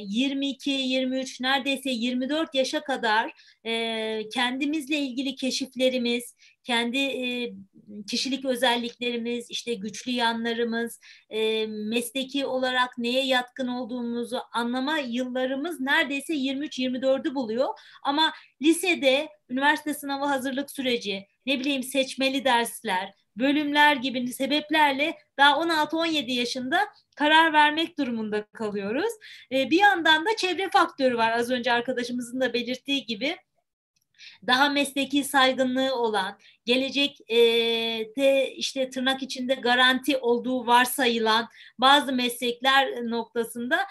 S2: 22, 23 neredeyse 24 yaşa kadar kendimizle ilgili keşiflerimiz, kendi kişilik özelliklerimiz, işte güçlü yanlarımız, mesleki olarak neye yatkın olduğumuzu anlama yıllarımız neredeyse 23-24'ü buluyor. Ama lisede üniversite sınavı hazırlık süreci, ne bileyim seçmeli dersler, bölümler gibi sebeplerle daha 16-17 yaşında karar vermek durumunda kalıyoruz. E, bir yandan da çevre faktörü var az önce arkadaşımızın da belirttiği gibi daha mesleki saygınlığı olan, gelecek e, de işte tırnak içinde garanti olduğu varsayılan bazı meslekler noktasında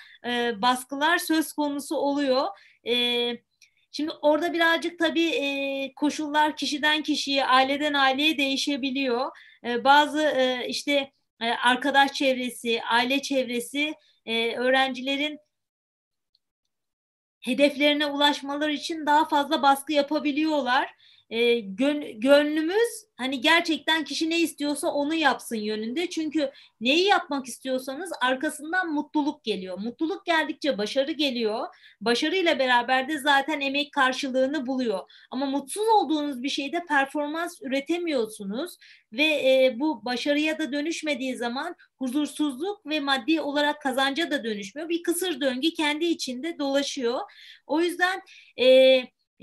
S2: baskılar söz konusu oluyor. Şimdi orada birazcık tabii koşullar kişiden kişiye, aileden aileye değişebiliyor. Bazı işte arkadaş çevresi, aile çevresi e, öğrencilerin hedeflerine ulaşmaları için daha fazla baskı yapabiliyorlar e, gön, gönlümüz hani gerçekten kişi ne istiyorsa onu yapsın yönünde. Çünkü neyi yapmak istiyorsanız arkasından mutluluk geliyor. Mutluluk geldikçe başarı geliyor. Başarıyla beraber de zaten emek karşılığını buluyor. Ama mutsuz olduğunuz bir şeyde performans üretemiyorsunuz ve e, bu başarıya da dönüşmediği zaman huzursuzluk ve maddi olarak kazanca da dönüşmüyor. Bir kısır döngü kendi içinde dolaşıyor. O yüzden e,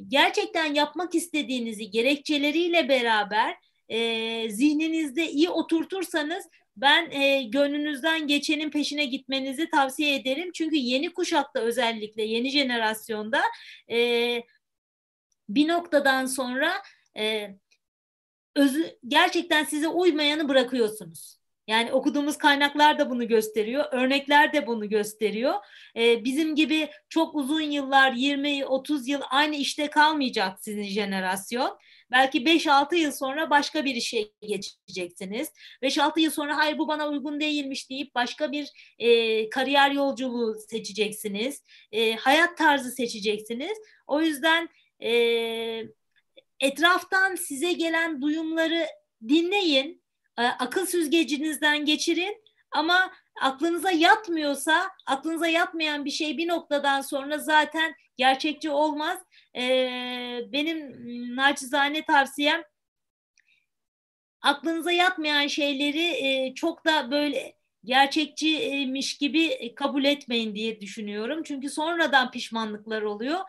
S2: gerçekten yapmak istediğinizi gerekçeleriyle beraber e, zihninizde iyi oturtursanız ben e, gönlünüzden geçenin peşine gitmenizi tavsiye ederim. Çünkü yeni kuşakta özellikle yeni jenerasyonda e, bir noktadan sonra e, özü, gerçekten size uymayanı bırakıyorsunuz. Yani okuduğumuz kaynaklar da bunu gösteriyor, örnekler de bunu gösteriyor. Ee, bizim gibi çok uzun yıllar, 20-30 yıl aynı işte kalmayacak sizin jenerasyon. Belki 5-6 yıl sonra başka bir işe geçeceksiniz. 5-6 yıl sonra hayır bu bana uygun değilmiş deyip başka bir e, kariyer yolculuğu seçeceksiniz. E, hayat tarzı seçeceksiniz. O yüzden e, etraftan size gelen duyumları dinleyin akıl süzgecinizden geçirin ama aklınıza yatmıyorsa, aklınıza yatmayan bir şey bir noktadan sonra zaten gerçekçi olmaz. E, benim naçizane tavsiyem aklınıza yatmayan şeyleri e, çok da böyle gerçekçiymiş gibi kabul etmeyin diye düşünüyorum. Çünkü sonradan pişmanlıklar oluyor.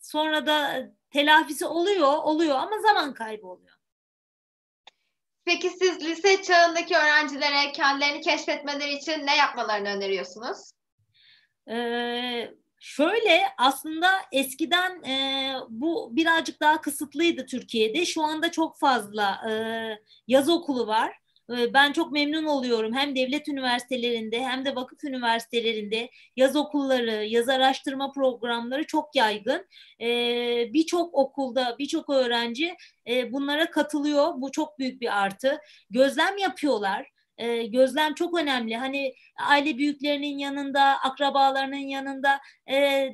S2: sonra da telafisi oluyor, oluyor ama zaman kaybı oluyor.
S1: Peki siz lise çağındaki öğrencilere kendilerini keşfetmeleri için ne yapmalarını öneriyorsunuz?
S2: Ee, şöyle aslında eskiden e, bu birazcık daha kısıtlıydı Türkiye'de. Şu anda çok fazla e, yaz okulu var. Ee, ben çok memnun oluyorum. Hem devlet üniversitelerinde hem de vakıf üniversitelerinde yaz okulları, yaz araştırma programları çok yaygın. Ee, birçok okulda, birçok öğrenci e, bunlara katılıyor. Bu çok büyük bir artı. Gözlem yapıyorlar. Ee, gözlem çok önemli. Hani aile büyüklerinin yanında, akrabalarının yanında e,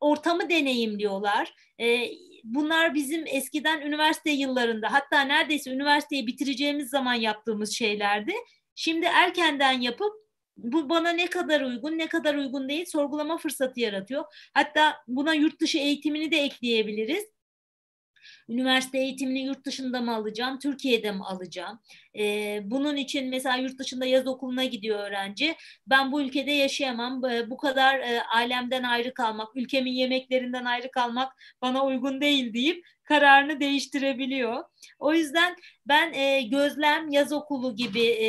S2: ortamı deneyimliyorlar. Bunlar bizim eskiden üniversite yıllarında hatta neredeyse üniversiteyi bitireceğimiz zaman yaptığımız şeylerdi. Şimdi erkenden yapıp bu bana ne kadar uygun, ne kadar uygun değil sorgulama fırsatı yaratıyor. Hatta buna yurt dışı eğitimini de ekleyebiliriz. Üniversite eğitimini yurt dışında mı alacağım, Türkiye'de mi alacağım? Ee, bunun için mesela yurt dışında yaz okuluna gidiyor öğrenci. Ben bu ülkede yaşayamam. Bu kadar e, ailemden ayrı kalmak, ülkemin yemeklerinden ayrı kalmak bana uygun değil deyip kararını değiştirebiliyor. O yüzden ben e, gözlem, yaz okulu gibi e,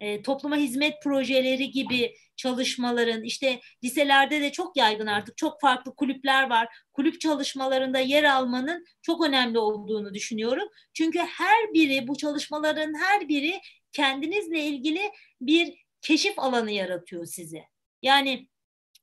S2: e, topluma hizmet projeleri gibi çalışmaların işte liselerde de çok yaygın artık çok farklı kulüpler var. Kulüp çalışmalarında yer almanın çok önemli olduğunu düşünüyorum. Çünkü her biri bu çalışmaların her biri kendinizle ilgili bir keşif alanı yaratıyor size. Yani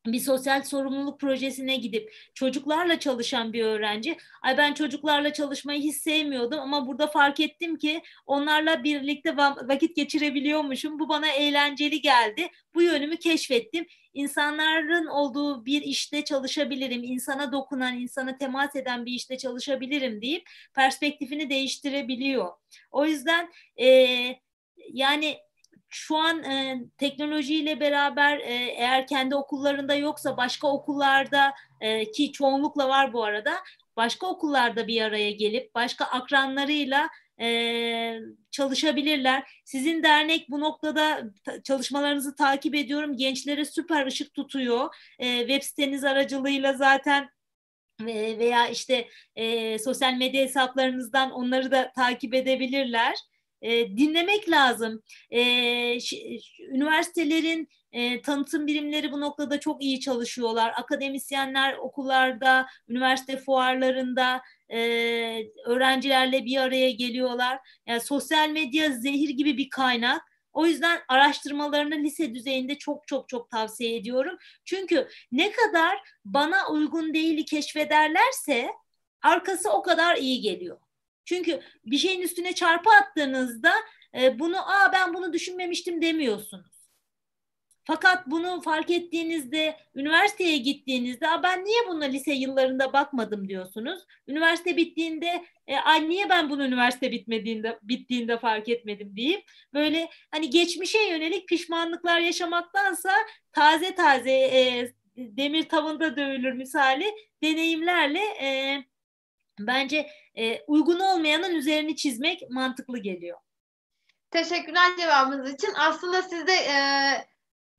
S2: bir sosyal sorumluluk projesine gidip çocuklarla çalışan bir öğrenci, ay ben çocuklarla çalışmayı hiç sevmiyordum ama burada fark ettim ki onlarla birlikte vakit geçirebiliyormuşum. Bu bana eğlenceli geldi. Bu yönümü keşfettim. İnsanların olduğu bir işte çalışabilirim, insana dokunan, insana temas eden bir işte çalışabilirim deyip perspektifini değiştirebiliyor. O yüzden e, yani şu an e, teknolojiyle beraber e, eğer kendi okullarında yoksa başka okullarda e, ki çoğunlukla var bu arada başka okullarda bir araya gelip başka akranlarıyla e, çalışabilirler. Sizin dernek bu noktada çalışmalarınızı takip ediyorum. Gençlere süper ışık tutuyor. E, web siteniz aracılığıyla zaten veya işte e, sosyal medya hesaplarınızdan onları da takip edebilirler e, dinlemek lazım. E, üniversitelerin e, tanıtım birimleri bu noktada çok iyi çalışıyorlar. Akademisyenler okullarda, üniversite fuarlarında e, öğrencilerle bir araya geliyorlar. Yani sosyal medya zehir gibi bir kaynak. O yüzden araştırmalarını lise düzeyinde çok çok çok tavsiye ediyorum. Çünkü ne kadar bana uygun değili keşfederlerse arkası o kadar iyi geliyor. Çünkü bir şeyin üstüne çarpı attığınızda e, bunu aa ben bunu düşünmemiştim demiyorsunuz. Fakat bunu fark ettiğinizde, üniversiteye gittiğinizde Aa, ben niye buna lise yıllarında bakmadım diyorsunuz. Üniversite bittiğinde e, ay niye ben bunu üniversite bitmediğinde bittiğinde fark etmedim deyip böyle hani geçmişe yönelik pişmanlıklar yaşamaktansa taze taze e, demir tavında dövülür misali deneyimlerle e, bence e, uygun olmayanın üzerini çizmek mantıklı geliyor.
S1: Teşekkürler cevabınız için. Aslında siz de e,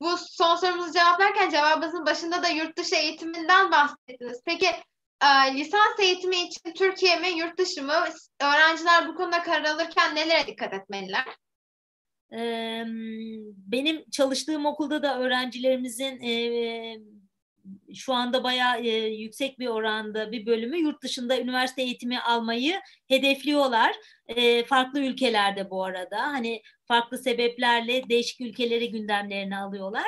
S1: bu son sorumuzu cevaplarken cevabınızın başında da yurt dışı eğitiminden bahsettiniz. Peki e, lisans eğitimi için Türkiye mi, yurt dışı mı? Öğrenciler bu konuda karar alırken nelere dikkat etmeliler?
S2: Benim çalıştığım okulda da öğrencilerimizin şu anda bayağı e, yüksek bir oranda bir bölümü yurt dışında üniversite eğitimi almayı hedefliyorlar. E, farklı ülkelerde bu arada hani farklı sebeplerle değişik ülkeleri gündemlerine alıyorlar.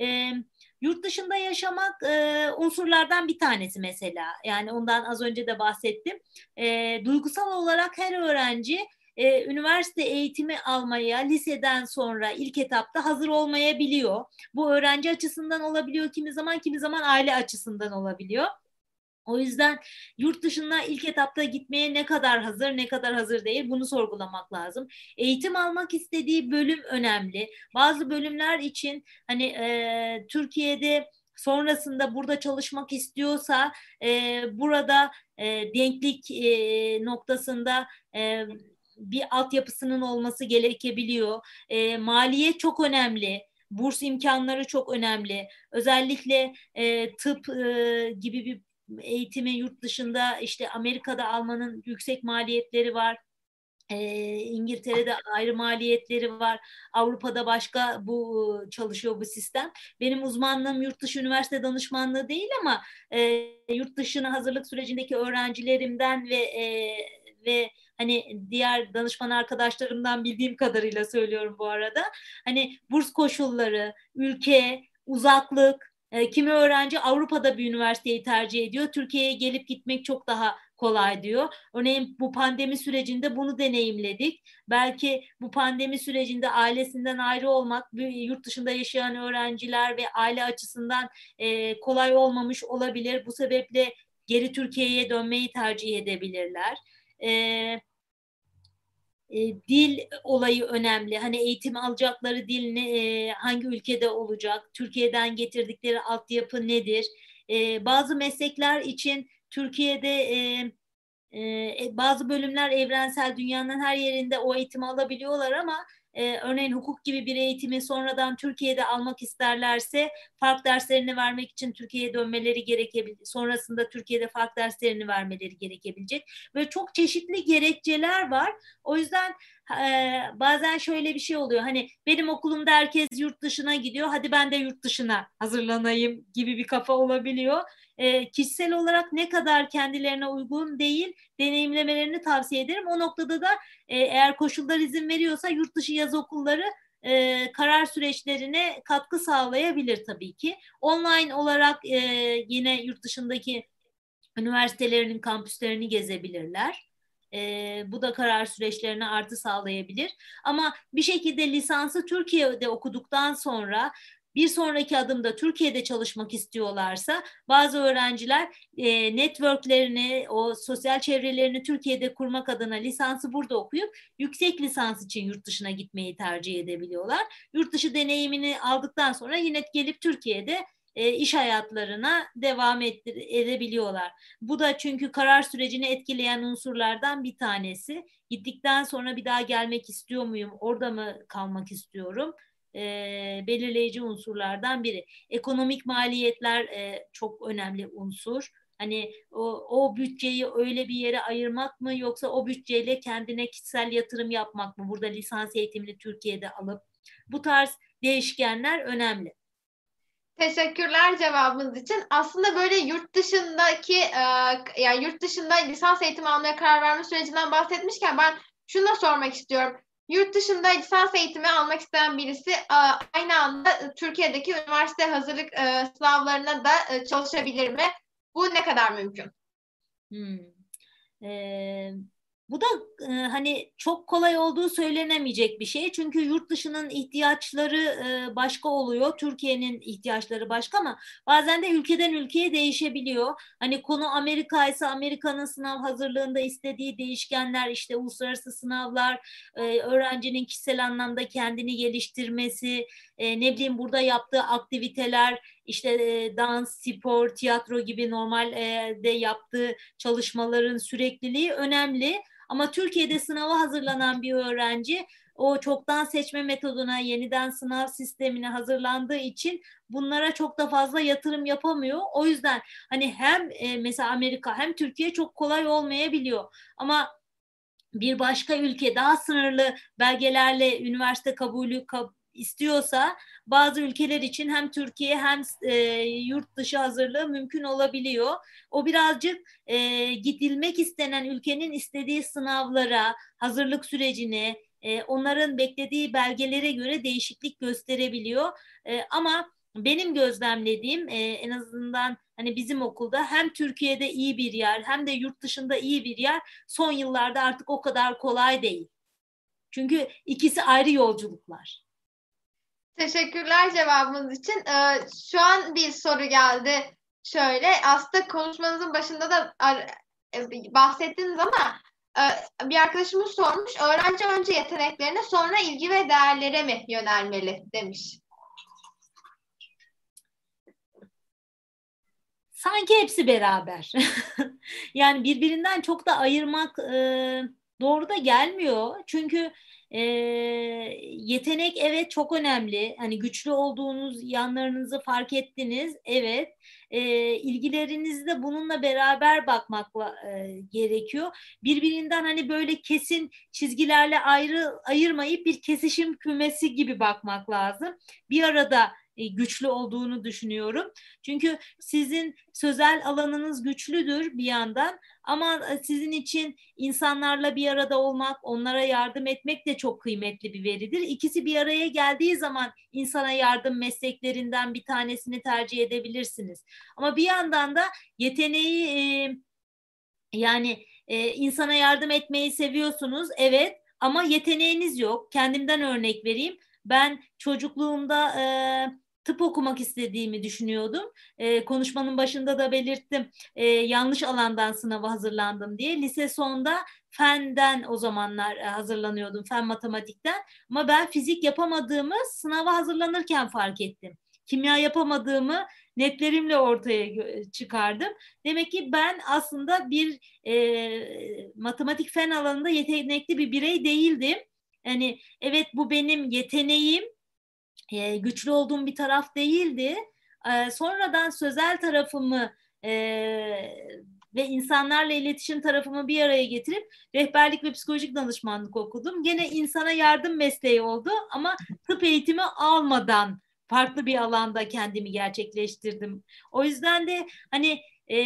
S2: E, yurt dışında yaşamak e, unsurlardan bir tanesi mesela. Yani ondan az önce de bahsettim. E, duygusal olarak her öğrenci e, üniversite eğitimi almaya liseden sonra ilk etapta hazır olmayabiliyor. Bu öğrenci açısından olabiliyor kimi zaman kimi zaman aile açısından olabiliyor. O yüzden yurt dışına ilk etapta gitmeye ne kadar hazır, ne kadar hazır değil bunu sorgulamak lazım. Eğitim almak istediği bölüm önemli. Bazı bölümler için hani e, Türkiye'de sonrasında burada çalışmak istiyorsa e, burada e, denklik e, noktasında e, bir altyapısının olması gerekebiliyor. E, maliyet çok önemli. Burs imkanları çok önemli. Özellikle e, tıp e, gibi bir eğitimi yurt dışında işte Amerika'da almanın yüksek maliyetleri var. E, İngiltere'de ayrı maliyetleri var. Avrupa'da başka bu çalışıyor bu sistem. Benim uzmanlığım yurt dışı üniversite danışmanlığı değil ama e, yurt dışına hazırlık sürecindeki öğrencilerimden ve e, ve hani diğer danışman arkadaşlarımdan bildiğim kadarıyla söylüyorum bu arada. Hani burs koşulları, ülke, uzaklık, e, kimi öğrenci Avrupa'da bir üniversiteyi tercih ediyor. Türkiye'ye gelip gitmek çok daha kolay diyor. Örneğin bu pandemi sürecinde bunu deneyimledik. Belki bu pandemi sürecinde ailesinden ayrı olmak yurt dışında yaşayan öğrenciler ve aile açısından e, kolay olmamış olabilir. Bu sebeple geri Türkiye'ye dönmeyi tercih edebilirler. E, e, dil olayı önemli. Hani eğitim alacakları dil ne, e, hangi ülkede olacak? Türkiye'den getirdikleri altyapı nedir? E, bazı meslekler için Türkiye'de e, e, bazı bölümler evrensel dünyanın her yerinde o eğitimi alabiliyorlar ama e, örneğin hukuk gibi bir eğitimi sonradan Türkiye'de almak isterlerse fark derslerini vermek için Türkiye'ye dönmeleri gerekebilir. Sonrasında Türkiye'de fark derslerini vermeleri gerekebilecek. Ve çok çeşitli gerekçeler var. O yüzden e, bazen şöyle bir şey oluyor. Hani benim okulumda herkes yurt dışına gidiyor. Hadi ben de yurt dışına hazırlanayım gibi bir kafa olabiliyor e, kişisel olarak ne kadar kendilerine uygun değil deneyimlemelerini tavsiye ederim. O noktada da e, eğer koşullar izin veriyorsa yurt dışı yaz okulları e, karar süreçlerine katkı sağlayabilir tabii ki. Online olarak e, yine yurt dışındaki üniversitelerinin kampüslerini gezebilirler. E, bu da karar süreçlerine artı sağlayabilir. Ama bir şekilde lisansı Türkiye'de okuduktan sonra bir sonraki adımda Türkiye'de çalışmak istiyorlarsa bazı öğrenciler e, networklerini, o sosyal çevrelerini Türkiye'de kurmak adına lisansı burada okuyup yüksek lisans için yurt dışına gitmeyi tercih edebiliyorlar. Yurt dışı deneyimini aldıktan sonra yine gelip Türkiye'de e, iş hayatlarına devam ettir, edebiliyorlar. Bu da çünkü karar sürecini etkileyen unsurlardan bir tanesi. Gittikten sonra bir daha gelmek istiyor muyum, orada mı kalmak istiyorum? E, belirleyici unsurlardan biri. Ekonomik maliyetler e, çok önemli unsur. Hani o, o bütçeyi öyle bir yere ayırmak mı yoksa o bütçeyle kendine kişisel yatırım yapmak mı? Burada lisans eğitimini Türkiye'de alıp bu tarz değişkenler önemli.
S1: Teşekkürler cevabınız için. Aslında böyle yurt dışındaki yani yurt dışında lisans eğitimi almaya karar verme sürecinden bahsetmişken ben şunu da sormak istiyorum. Yurt dışında lisans eğitimi almak isteyen birisi e, aynı anda Türkiye'deki üniversite hazırlık e, sınavlarına da e, çalışabilir mi? Bu ne kadar mümkün?
S2: Hmm. Ee, bu da e, hani çok kolay olduğu söylenemeyecek bir şey. Çünkü yurt dışının ihtiyaçları e, başka oluyor. Türkiye'nin ihtiyaçları başka ama bazen de ülkeden ülkeye değişebiliyor. Hani konu Amerika ise Amerika'nın sınav hazırlığında istediği değişkenler işte uluslararası sınavlar, e, öğrencinin kişisel anlamda kendini geliştirmesi, e, ne bileyim burada yaptığı aktiviteler, işte e, dans, spor, tiyatro gibi normalde e, yaptığı çalışmaların sürekliliği önemli. Ama Türkiye'de sınava hazırlanan bir öğrenci o çoktan seçme metoduna, yeniden sınav sistemine hazırlandığı için bunlara çok da fazla yatırım yapamıyor. O yüzden hani hem e, mesela Amerika hem Türkiye çok kolay olmayabiliyor. Ama bir başka ülke daha sınırlı belgelerle üniversite kabulü kab istiyorsa bazı ülkeler için hem Türkiye hem e, yurt dışı hazırlığı mümkün olabiliyor. O birazcık e, gidilmek istenen ülkenin istediği sınavlara, hazırlık sürecine, e, onların beklediği belgelere göre değişiklik gösterebiliyor. E, ama benim gözlemlediğim e, en azından hani bizim okulda hem Türkiye'de iyi bir yer hem de yurt dışında iyi bir yer son yıllarda artık o kadar kolay değil. Çünkü ikisi ayrı yolculuklar.
S1: Teşekkürler cevabınız için. Ee, şu an bir soru geldi. Şöyle aslında konuşmanızın başında da e, bahsettiniz ama e, bir arkadaşımız sormuş. Öğrenci önce yeteneklerine sonra ilgi ve değerlere mi yönelmeli demiş.
S2: Sanki hepsi beraber. yani birbirinden çok da ayırmak e, doğru da gelmiyor. Çünkü e, yetenek evet çok önemli. Hani güçlü olduğunuz yanlarınızı fark ettiniz. Evet. E, ilgilerinizi de bununla beraber bakmakla e, gerekiyor. Birbirinden hani böyle kesin çizgilerle ayrı ayırmayıp bir kesişim kümesi gibi bakmak lazım. Bir arada güçlü olduğunu düşünüyorum. Çünkü sizin sözel alanınız güçlüdür bir yandan ama e, sizin için insanlarla bir arada olmak, onlara yardım etmek de çok kıymetli bir veridir. İkisi bir araya geldiği zaman insana yardım mesleklerinden bir tanesini tercih edebilirsiniz. Ama bir yandan da yeteneği e, yani insana yardım etmeyi seviyorsunuz, evet ama yeteneğiniz yok. Kendimden örnek vereyim. Ben çocukluğumda e, tıp okumak istediğimi düşünüyordum. E, konuşmanın başında da belirttim. E, yanlış alandan sınava hazırlandım diye. Lise sonunda fenden o zamanlar hazırlanıyordum. Fen matematikten. Ama ben fizik yapamadığımı sınava hazırlanırken fark ettim. Kimya yapamadığımı netlerimle ortaya çıkardım. Demek ki ben aslında bir e, matematik fen alanında yetenekli bir birey değildim. Yani evet bu benim yeteneğim e, güçlü olduğum bir taraf değildi. E, sonradan sözel tarafımı e, ve insanlarla iletişim tarafımı bir araya getirip rehberlik ve psikolojik danışmanlık okudum. Gene insana yardım mesleği oldu ama tıp eğitimi almadan farklı bir alanda kendimi gerçekleştirdim. O yüzden de hani e,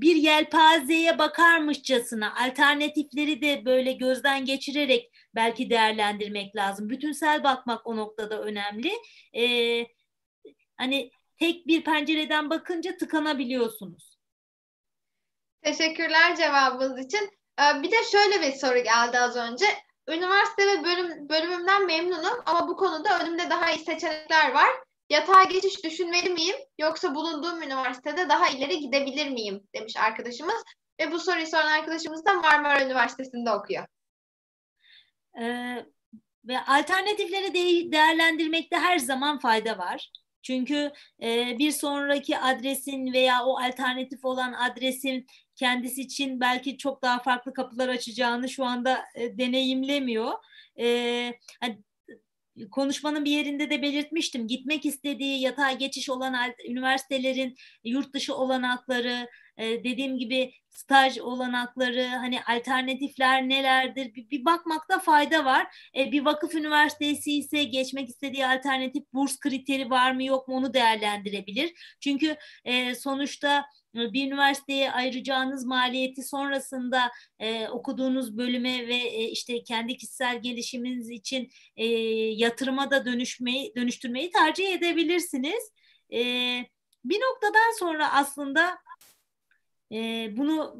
S2: bir yelpazeye bakarmışçasına alternatifleri de böyle gözden geçirerek belki değerlendirmek lazım. Bütünsel bakmak o noktada önemli. Ee, hani tek bir pencereden bakınca tıkanabiliyorsunuz.
S1: Teşekkürler cevabınız için. Ee, bir de şöyle bir soru geldi az önce. Üniversite ve bölüm, bölümümden memnunum ama bu konuda önümde daha iyi seçenekler var. Yatay geçiş düşünmeli miyim yoksa bulunduğum üniversitede daha ileri gidebilir miyim demiş arkadaşımız. Ve bu soruyu soran arkadaşımız da Marmara Üniversitesi'nde okuyor.
S2: Ee, ve alternatifleri de değerlendirmekte her zaman fayda var. Çünkü e, bir sonraki adresin veya o alternatif olan adresin kendisi için belki çok daha farklı kapılar açacağını şu anda e, deneyimlemiyor. E, hani konuşmanın bir yerinde de belirtmiştim. Gitmek istediği yatay geçiş olan üniversitelerin yurt dışı olanakları, dediğim gibi staj olanakları, hani alternatifler nelerdir bir, bir bakmakta fayda var. E, bir vakıf üniversitesi ise geçmek istediği alternatif burs kriteri var mı yok mu onu değerlendirebilir. Çünkü e, sonuçta bir üniversiteye ayıracağınız maliyeti sonrasında e, okuduğunuz bölüme ve e, işte kendi kişisel gelişiminiz için e, yatırıma da dönüşmeyi dönüştürmeyi tercih edebilirsiniz. E, bir noktadan sonra aslında e, bunu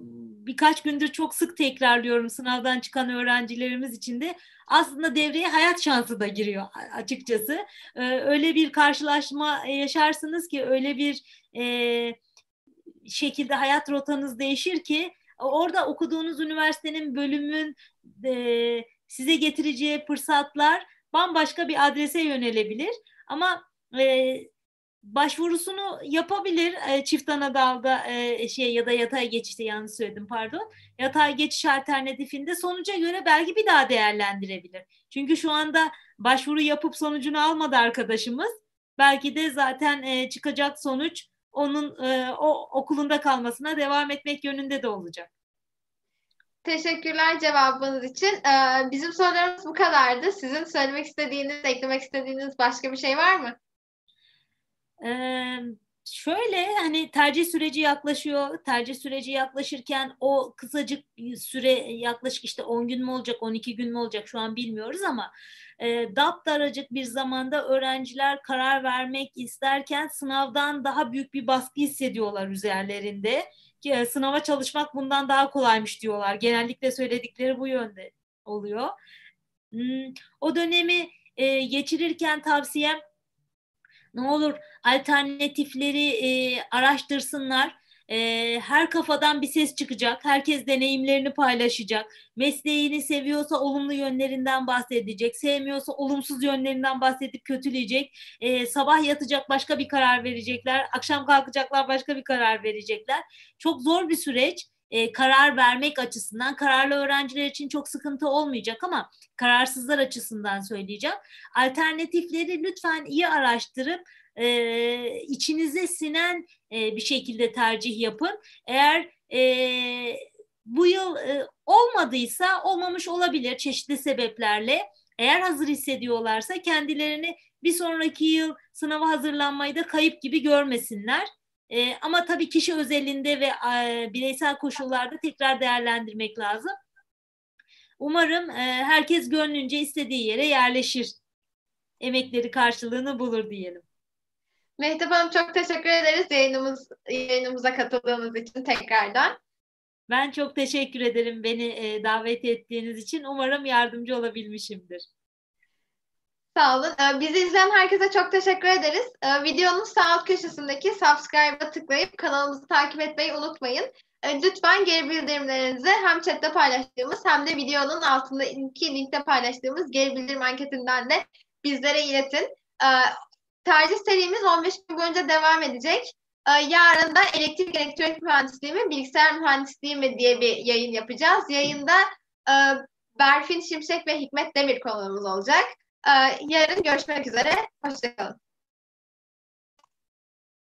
S2: birkaç gündür çok sık tekrarlıyorum sınavdan çıkan öğrencilerimiz için de aslında devreye hayat şansı da giriyor açıkçası. E, öyle bir karşılaşma yaşarsınız ki öyle bir e, şekilde hayat rotanız değişir ki orada okuduğunuz üniversitenin bölümün e, size getireceği fırsatlar bambaşka bir adrese yönelebilir. Ama e, başvurusunu yapabilir e, çift ana dalda e, şey ya da yatay geçişte yanlış söyledim pardon. Yatay geçiş alternatifinde sonuca göre belki bir daha değerlendirebilir. Çünkü şu anda başvuru yapıp sonucunu almadı arkadaşımız. Belki de zaten e, çıkacak sonuç onun e, o okulunda kalmasına devam etmek yönünde de olacak.
S1: Teşekkürler cevabınız için. Ee, bizim sorularımız bu kadardı. Sizin söylemek istediğiniz, eklemek istediğiniz başka bir şey var mı?
S2: Ee, şöyle hani tercih süreci yaklaşıyor. Tercih süreci yaklaşırken o kısacık süre yaklaşık işte 10 gün mü olacak, 12 gün mü olacak şu an bilmiyoruz ama e, daptaracık bir zamanda öğrenciler karar vermek isterken sınavdan daha büyük bir baskı hissediyorlar üzerlerinde. Ki, sınava çalışmak bundan daha kolaymış diyorlar. Genellikle söyledikleri bu yönde oluyor. Hmm, o dönemi e, geçirirken tavsiyem ne olur alternatifleri e, araştırsınlar e, her kafadan bir ses çıkacak. Herkes deneyimlerini paylaşacak. Mesleğini seviyorsa olumlu yönlerinden bahsedecek. Sevmiyorsa olumsuz yönlerinden bahsedip kötüleyecek. E, sabah yatacak başka bir karar verecekler. Akşam kalkacaklar başka bir karar verecekler. Çok zor bir süreç. E, karar vermek açısından kararlı öğrenciler için çok sıkıntı olmayacak ama kararsızlar açısından söyleyeceğim. Alternatifleri lütfen iyi araştırıp e, içinize sinen e, bir şekilde tercih yapın. Eğer e, bu yıl e, olmadıysa olmamış olabilir çeşitli sebeplerle. Eğer hazır hissediyorlarsa kendilerini bir sonraki yıl sınava hazırlanmayı da kayıp gibi görmesinler. E, ama tabii kişi özelinde ve e, bireysel koşullarda tekrar değerlendirmek lazım. Umarım e, herkes gönlünce istediği yere yerleşir. Emekleri karşılığını bulur diyelim.
S1: Mehtap Hanım çok teşekkür ederiz yayınımız, yayınımıza katıldığınız için tekrardan.
S2: Ben çok teşekkür ederim beni e, davet ettiğiniz için. Umarım yardımcı olabilmişimdir.
S1: Sağ olun. Ee, bizi izleyen herkese çok teşekkür ederiz. Ee, videonun sağ alt köşesindeki subscribe'a tıklayıp kanalımızı takip etmeyi unutmayın. Ee, lütfen geri bildirimlerinizi hem chatte paylaştığımız hem de videonun altındaki linkte paylaştığımız geri bildirim anketinden de bizlere iletin. Tercih serimiz 15 gün boyunca devam edecek. Yarın da elektrik elektronik mühendisliği mi, bilgisayar mühendisliği mi diye bir yayın yapacağız. Yayında e, Berfin Şimşek ve Hikmet Demir konuğumuz olacak. Ee, yarın görüşmek üzere. Hoşçakalın.